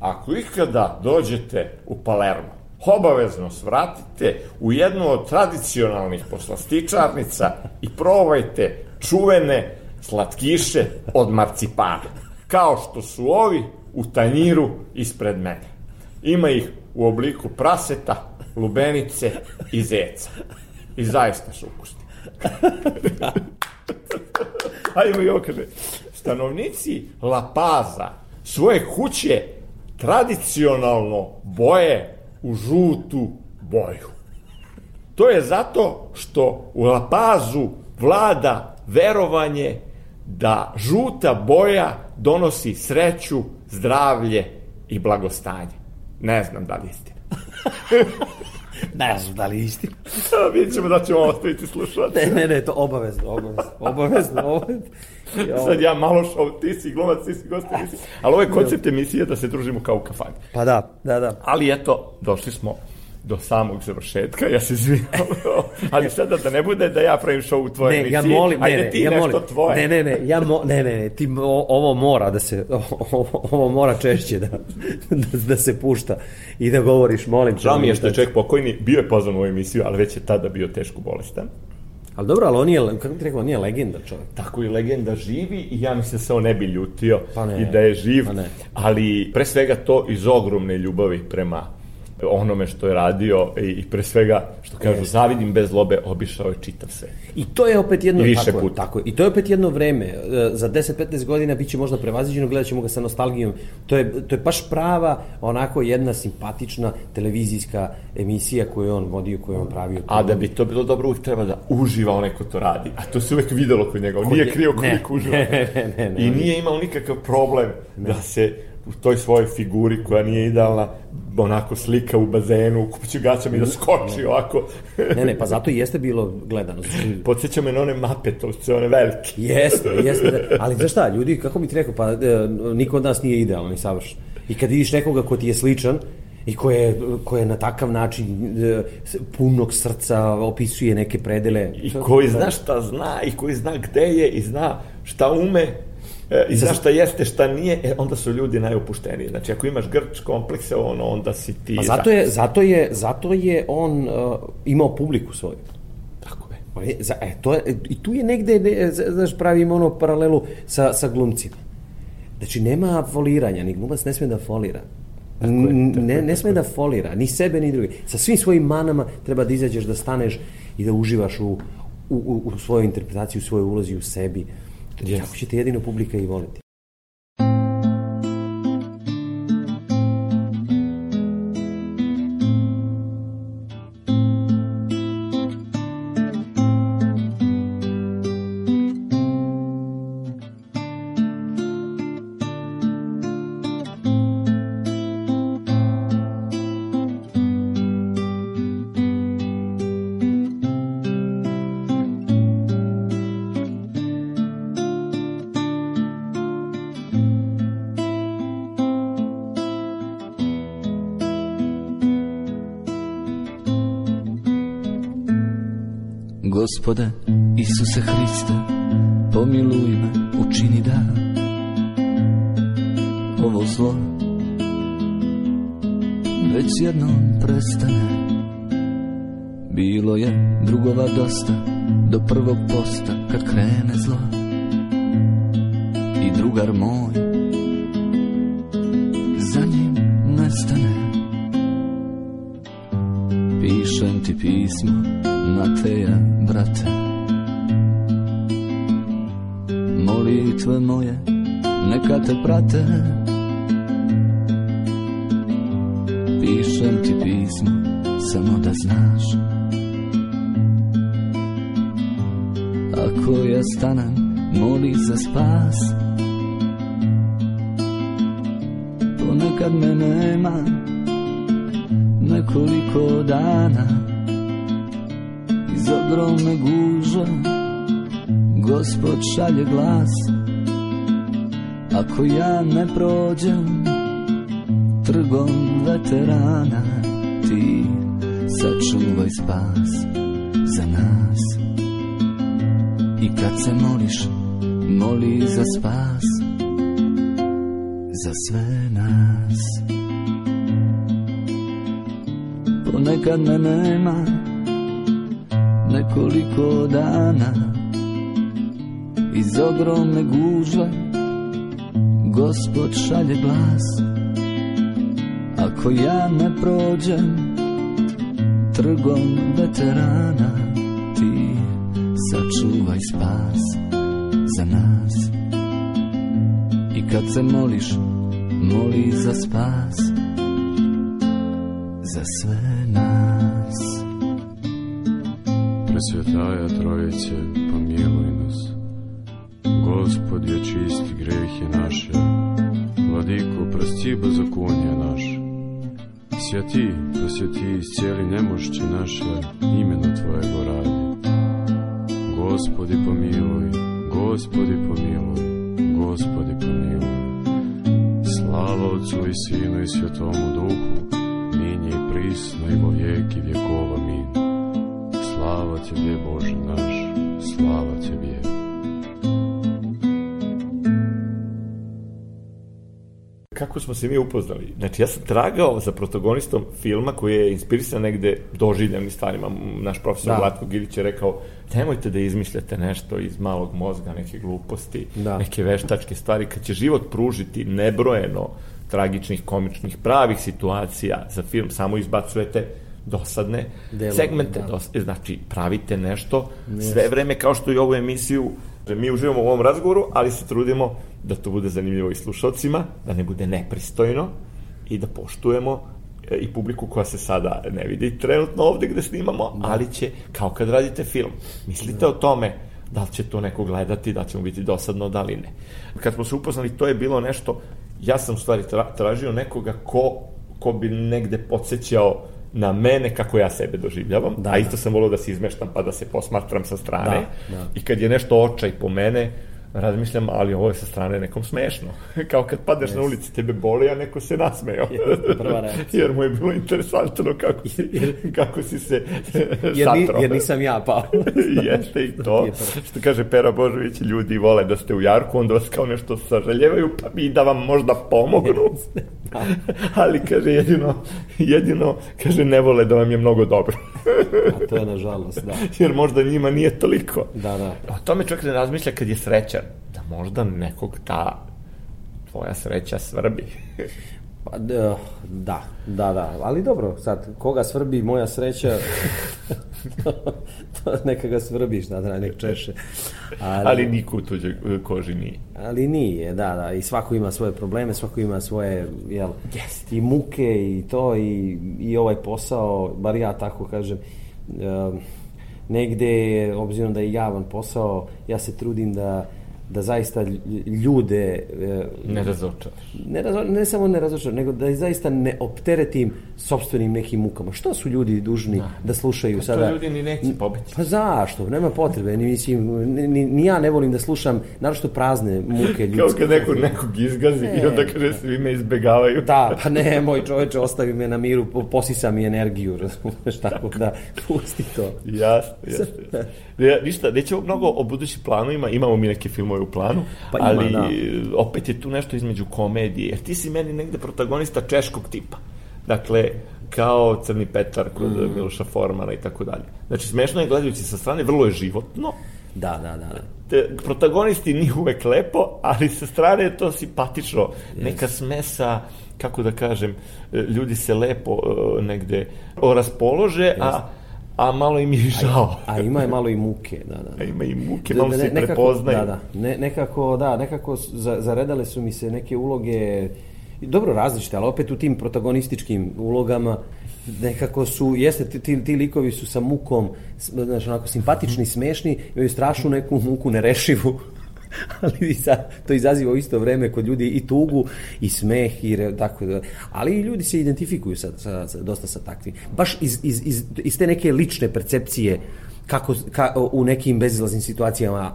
C: Ako ikada dođete u Palermo, obavezno svratite u jednu od tradicionalnih poslastičarnica i probajte čuvene slatkiše od marcipana, kao što su ovi u tanjiru ispred mene. Ima ih u obliku praseta, lubenice i zeca. I zaista su ukusni. Ajmo i ovo kaže. Stanovnici La Paza svoje kuće tradicionalno boje u žutu boju. To je zato što u La Pazu vlada verovanje da žuta boja donosi sreću, zdravlje i blagostanje. Ne znam da li istina.
D: ne znam da li je istina.
C: Vidjet ćemo da ćemo ostaviti slušati.
D: Ne, ne, ne, to obavezno, obavezno, obavezno, obavezno.
C: Sad ja malo šov, ti si glumac, ti si gost, ti si... Ali ovo je koncept emisije da se družimo kao u kafani.
D: Pa da, da, da.
C: Ali eto, došli smo do samog završetka, ja se izvinjam. Ali sada da ne bude da ja pravim show u tvojoj
D: ne,
C: emisiji,
D: ja molim,
C: ajde
D: ne, ne,
C: ti
D: ja
C: nešto
D: molim.
C: tvoje.
D: Ne, ne, ne, ja mo, ne, ne, ne, ti, o, ovo mora da se, ovo, ovo mora češće da, da, da se pušta i da govoriš, molim. te.
C: Žao mi je što je čovjek pokojni, bio je pozvan u emisiju, ali već je tada bio teško bolestan.
D: Ali dobro, ali on je, kako ti rekao, on je legenda čovjek.
C: Tako i legenda živi i ja mislim da se on ne bi ljutio
D: Pa ne,
C: i da je živ,
D: pa ne.
C: ali pre svega to iz ogromne ljubavi prema onome što je radio i, i pre svega, što kažu, zavidim bez lobe, obišao je čitav sve.
D: I to je opet jedno
C: I više
D: tako,
C: puta.
D: tako. I to je opet jedno vreme. E, Za 10-15 godina biće možda prevaziđeno, gledat ćemo ga sa nostalgijom. To je, to je baš prava, onako jedna simpatična televizijska emisija koju je on vodio, koju je on pravio.
C: A da bi to bilo dobro, uvijek treba da uživa onaj ko to radi. A to se uvijek videlo kod njega. On nije krio koliko uživa.
D: ne, ne, ne, ne.
C: I nije imao nikakav problem da se u toj svojoj figuri koja nije idealna onako slika u bazenu, u kupiću gaćama i da skoči ovako.
D: Ne, ne, pa zato i jeste bilo gledano. Znači,
C: me na one mapetovce, one velike.
D: Jeste, jeste. da- Ali znaš šta, ljudi, kako bi ti rekao, pa e, niko od nas nije idealan i savršen. I kad vidiš nekoga ko ti je sličan, i ko je, ko je na takav način e, punog srca opisuje neke predele.
C: I koji zna šta zna, i koji zna gde je, i zna šta ume, i zna šta jeste, šta nije, e, onda su ljudi najopušteniji. Znači, ako imaš grč komplekse, ono, onda si ti...
D: Pa zato je, zato je, zato je on uh, imao publiku svoju.
C: Tako je.
D: On je- za- E, to je, I tu je negde, ne, znaš, pravimo ono paralelu sa, sa glumcima. Znači, nema foliranja, ni glumac ne sme da folira. N- ne, ne sme da folira, ni sebe, ni druge. Sa svim svojim manama treba da izađeš, da staneš i da uživaš u, u, u, u svojoj interpretaciji, u svojoj ulozi, u sebi.
C: Yes.
D: Tako će te jedino publika i voliti.
F: Isuse Hriste, pomiluj me, učini da ovo zlo već jednom prestane. Bilo je drugova dosta do prvog posta kad krene zlo. I drugar moj Ako ja ne prođem Trgom veterana Ti sačuvaj spas za nas. I kad se moliš Moli za spas Za sve nas. Ponekad me nema nekoliko dana Iz ogromne gužve Gospod šalje glas Ako ja ne prođem Trgom veterana Ti sačuvaj spas za nas I kad se moliš Moli za spas Za sve nas
G: Presvetaja Trojice, pomiluj nas. Gospod je čisti grehe naše. Vladiko, прости беззаконие наше. Svjati, posvjeti cijeli nemošće naše,
C: smo se mi upoznali? Znači, ja sam tragao za protagonistom filma koji je inspirisan negde doživljenim stvarima. Naš profesor
D: Da.
C: Vlatko Gilić je rekao, nemojte da izmišljate nešto iz malog mozga, neke gluposti,
D: Da.
C: neke veštačke stvari, kad će život pružiti nebrojeno tragičnih, komičnih, pravih situacija za film, samo izbacujete dosadne
D: Delove,
C: segmente,
D: da.
C: dos, znači pravite nešto sve vreme kao što i ovu emisiju mi uživamo u ovom razgovoru, ali se trudimo da to bude zanimljivo i slušalcima, da ne bude nepristojno i da poštujemo e, i publiku koja se sada ne vidi trenutno ovde gde snimamo, ali će, kao kad radite film, mislite o tome da li će to neko gledati, da će mu biti dosadno, da li ne. Kad smo se upoznali, to je bilo nešto, ja sam u stvari tra, tražio nekoga ko, ko bi negde podsjećao na mene kako ja sebe doživljavam,
D: Da,
C: a isto
D: da.
C: sam volio da se izmeštam pa da se posmatram sa strane.
D: Da, da.
C: I kad je nešto očaj po mene, razmišljam, ali ovo je sa strane nekom smešno. Kao kad padneš na ulici, tebe boli, a neko se nasmeo.
D: Jeste, prva.
C: Jer mu je bilo interesantno kako si, kako si se
D: Jer,
C: satrao.
D: jer nisam ja pao.
C: Jeste i to. Što kaže Pera Božović, ljudi vole da ste u jarku, onda vas kao nešto sažaljevaju, pa i da vam možda pomognu. Ali kaže jedino, jedino, kaže ne vole da vam je mnogo dobro.
D: A to je nažalost, da.
C: Jer možda njima nije toliko.
D: Da, da.
C: O tome čovjek ne razmišlja kad je srećan. Da možda nekog ta tvoja sreća svrbi.
D: Pa, da, da, da, ali dobro, sad, koga svrbi moja sreća, to neka ga svrbi, šta da, nek češe. Ali,
C: Ali niko u tuđoj e, koži nije.
D: ali nije, da, da, i svako ima svoje probleme, svako ima svoje, jel, i muke i to, i, i ovaj posao, bar ja tako kažem, um, negde, obzirom da je javan posao, ja se trudim da da zaista lj- ljude e,
C: Ne razočaraš.
D: ne, razo, ne samo ne razočaram, nego da zaista ne opteretim sobstvenim nekim mukama. Što su ljudi dužni da, da slušaju
C: Pa
D: sada?
C: to ljudi ni neće pobeći.
D: Pa zašto? Nema potrebe. Ni, mislim, ni, ni, ja ne volim da slušam naročito prazne muke ljudske.
C: Kao kad neko nekog izgazi i onda kaže svi me izbegavaju.
D: Da, pa ne, moj čoveče, ostavi me na miru, po- posisa mi energiju, razumeš, tako da, pusti to.
C: Jasno, jasno. jasno. Ja, ništa, nećemo mnogo o budućim planovima, imamo mi neke filmove u planu,
D: Pa ima,
C: ali
D: da.
C: opet je tu nešto između komedije, jer ti si meni negde protagonista češkog tipa. Dakle, kao Crni Petar kod
D: Mm.
C: Miloša Formana i tako dalje. Znači, smešno je gledajući sa strane, vrlo je životno,
D: Da, da, da. da.
C: te, protagonisti nije uvek lepo, ali sa strane je to simpatično. Neka smesa, kako da kažem, e, ljudi se lepo e, negde raspolože, a, a malo im je žao.
D: A ima je malo i muke, da, da.
C: A ima i muke,
D: Da,
C: malo
D: da,
C: se
D: ne- nekako,
C: prepoznaju.
D: Da, da. Ne, nekako, da, nekako za, zaredale su mi se neke uloge, dobro različite, ali opet u tim protagonističkim ulogama nekako su, jeste, ti, ti, ti likovi su sa mukom, znaš, onako simpatični, smešni, imaju strašnu neku muku nerešivu, ali to izaziva u isto vreme kod ljudi i tugu i smeh i tako da, ali ljudi se identifikuju sa, sa, sa, dosta sa takvim. Baš iz, iz, iz, iz te neke lične percepcije kako ka, u nekim bezizlaznim situacijama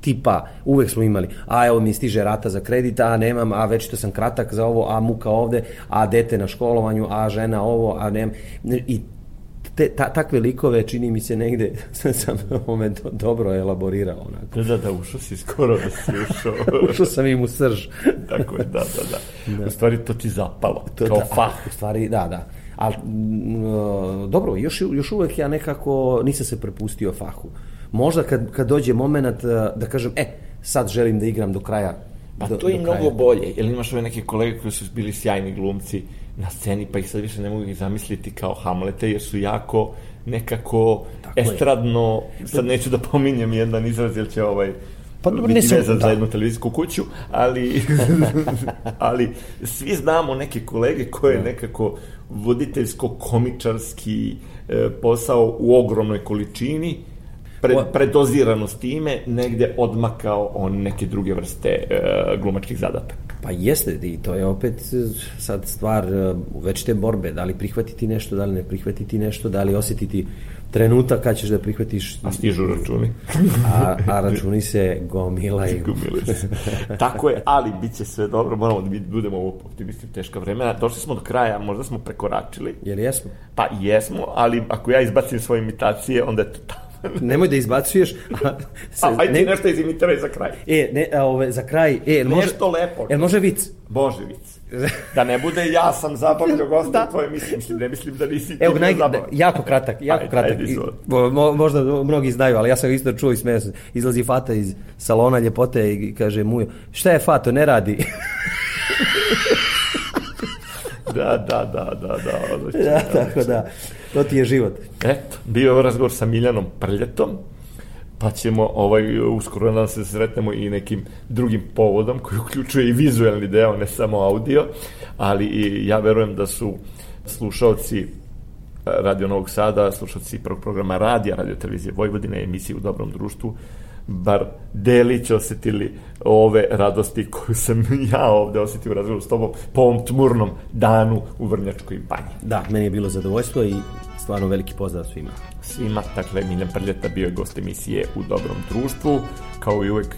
D: tipa uvek smo imali, a evo mi stiže rata za kredit, a nemam, a već to sam kratak za ovo, a muka ovde, a dete na školovanju, a žena ovo, a nemam. I te, ta, takve likove čini mi se negde sam ome do, dobro elaborirao. Onako.
C: Da, da, da, ušao si skoro da si ušao.
D: Ušao sam im u srž.
C: Tako je, da, da, da. U stvari to ti zapalo,
D: To,
C: kao
D: da,
C: fah.
D: U stvari, da, da. Ali, dobro, još, još uvek ja nekako nisam se prepustio fahu. Možda kad, kad dođe moment eh, da kažem, e, sad želim da igram do kraja.
C: Pa
D: do,
C: to je mnogo
D: kraja.
C: bolje, jer imaš ove neke kolege koji su bili sjajni glumci na sceni, pa ih sad više ne mogu ih zamisliti kao Hamlete, jer su jako nekako
D: Tako je.
C: estradno, sad neću da pominjem jedan izraz, jer će ovaj
D: Pa dobro, ne samo-
C: vezan za
D: da.
C: jednu televizijsku kuću, ali, ali svi znamo neke kolege koje nekako voditeljsko-komičarski e, posao u ogromnoj količini, pre, predozirano s time, negde odmakao on neke druge vrste e, glumačkih zadataka.
D: Pa jeste, i to je opet eh, sad stvar eh, večite borbe, da li prihvatiti nešto, da li ne prihvatiti nešto, da li osjetiti trenutak kad ćeš da prihvatiš...
B: A stižu računi.
D: a, a računi se gomilaju.
B: Gomile se. Tako je, ali bit će sve dobro, moramo da budemo ovo optimisti u teška vremena. Došli smo do kraja, možda smo prekoračili.
D: Jel jesmo?
B: Pa jesmo, ali ako ja izbacim svoje imitacije, onda je to tamo.
D: Nemoj da izbacuješ. A,
B: se, a ajde ne, nešto izimitiraj za kraj.
D: E, ne, a, ove, za kraj, e,
B: može, nešto lepo.
D: Jel može vic?
B: Može vic. Da ne bude ja sam zabavljao gosta da. tvoje mislim, mislim, ne mislim da nisi
D: Evo, naj, da, jako kratak, jako ajde, kratak. Ajde, Mo, možda mnogi znaju, ali ja sam isto čuo i smeja se. Izlazi Fata iz salona ljepote i kaže mu, šta je Fato, ne radi.
B: da, da, da, da, da.
D: Odlično, da, tako da, to ti je život.
B: Eto, bio je razgovor sa Miljanom Prljetom, pa ćemo ovaj, uskoro da se sretnemo i nekim drugim povodom koji uključuje i vizualni deo, ne samo audio, ali i ja verujem da su slušalci Radio Novog Sada, slušalci prvog programa radija, radio televizije Vojvodine, emisije u dobrom društvu, bar delić osetili ove radosti koju sam ja ovde osetio u razgovoru s tobom po ovom tmurnom danu u Vrnjačkoj banji.
D: Da, meni je bilo zadovoljstvo i stvarno veliki pozdrav svima.
B: Svima, dakle, Miljan Prljeta bio je gost emisije u dobrom društvu, kao i uvek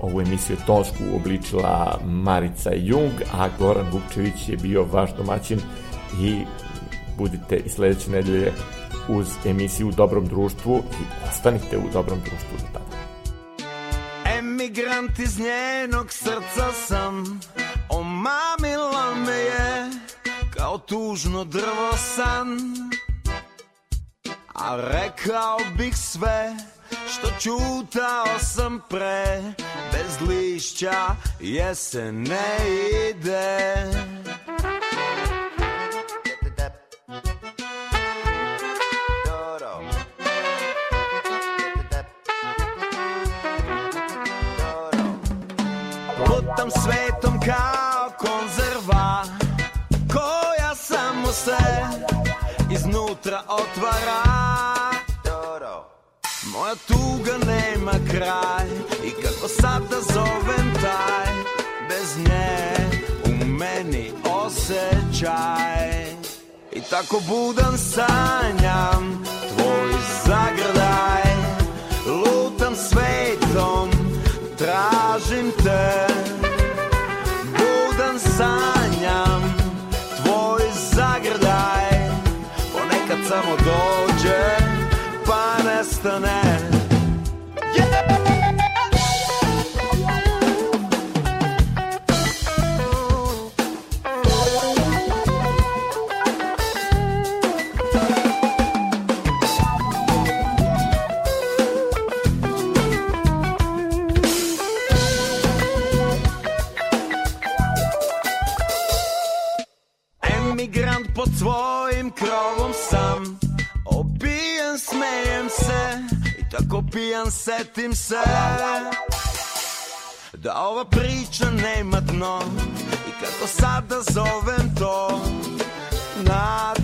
B: ovu emisiju tonsku obličila Marica Jung, a Goran Vukčević je bio vaš domaćin i budite i sledeće nedelje uz emisiju u dobrom društvu i ostanite u dobrom društvu do tada. Emigrant iz njenog srca sam. Omamila me je Kao tužno drvo san. A rekao bih sve Što čutao sam pre. Bez lišća jesen ne ide otvara. Moja tuga nema kraj I kako sad da zovem taj Bez nje u meni osjećaj. I tako budan sanjam Tvoj zagrljaj Lutam svetom Tražim pa nestane pijan setim se Da ova priča nema dno. I kako sada zovem to? Nadanje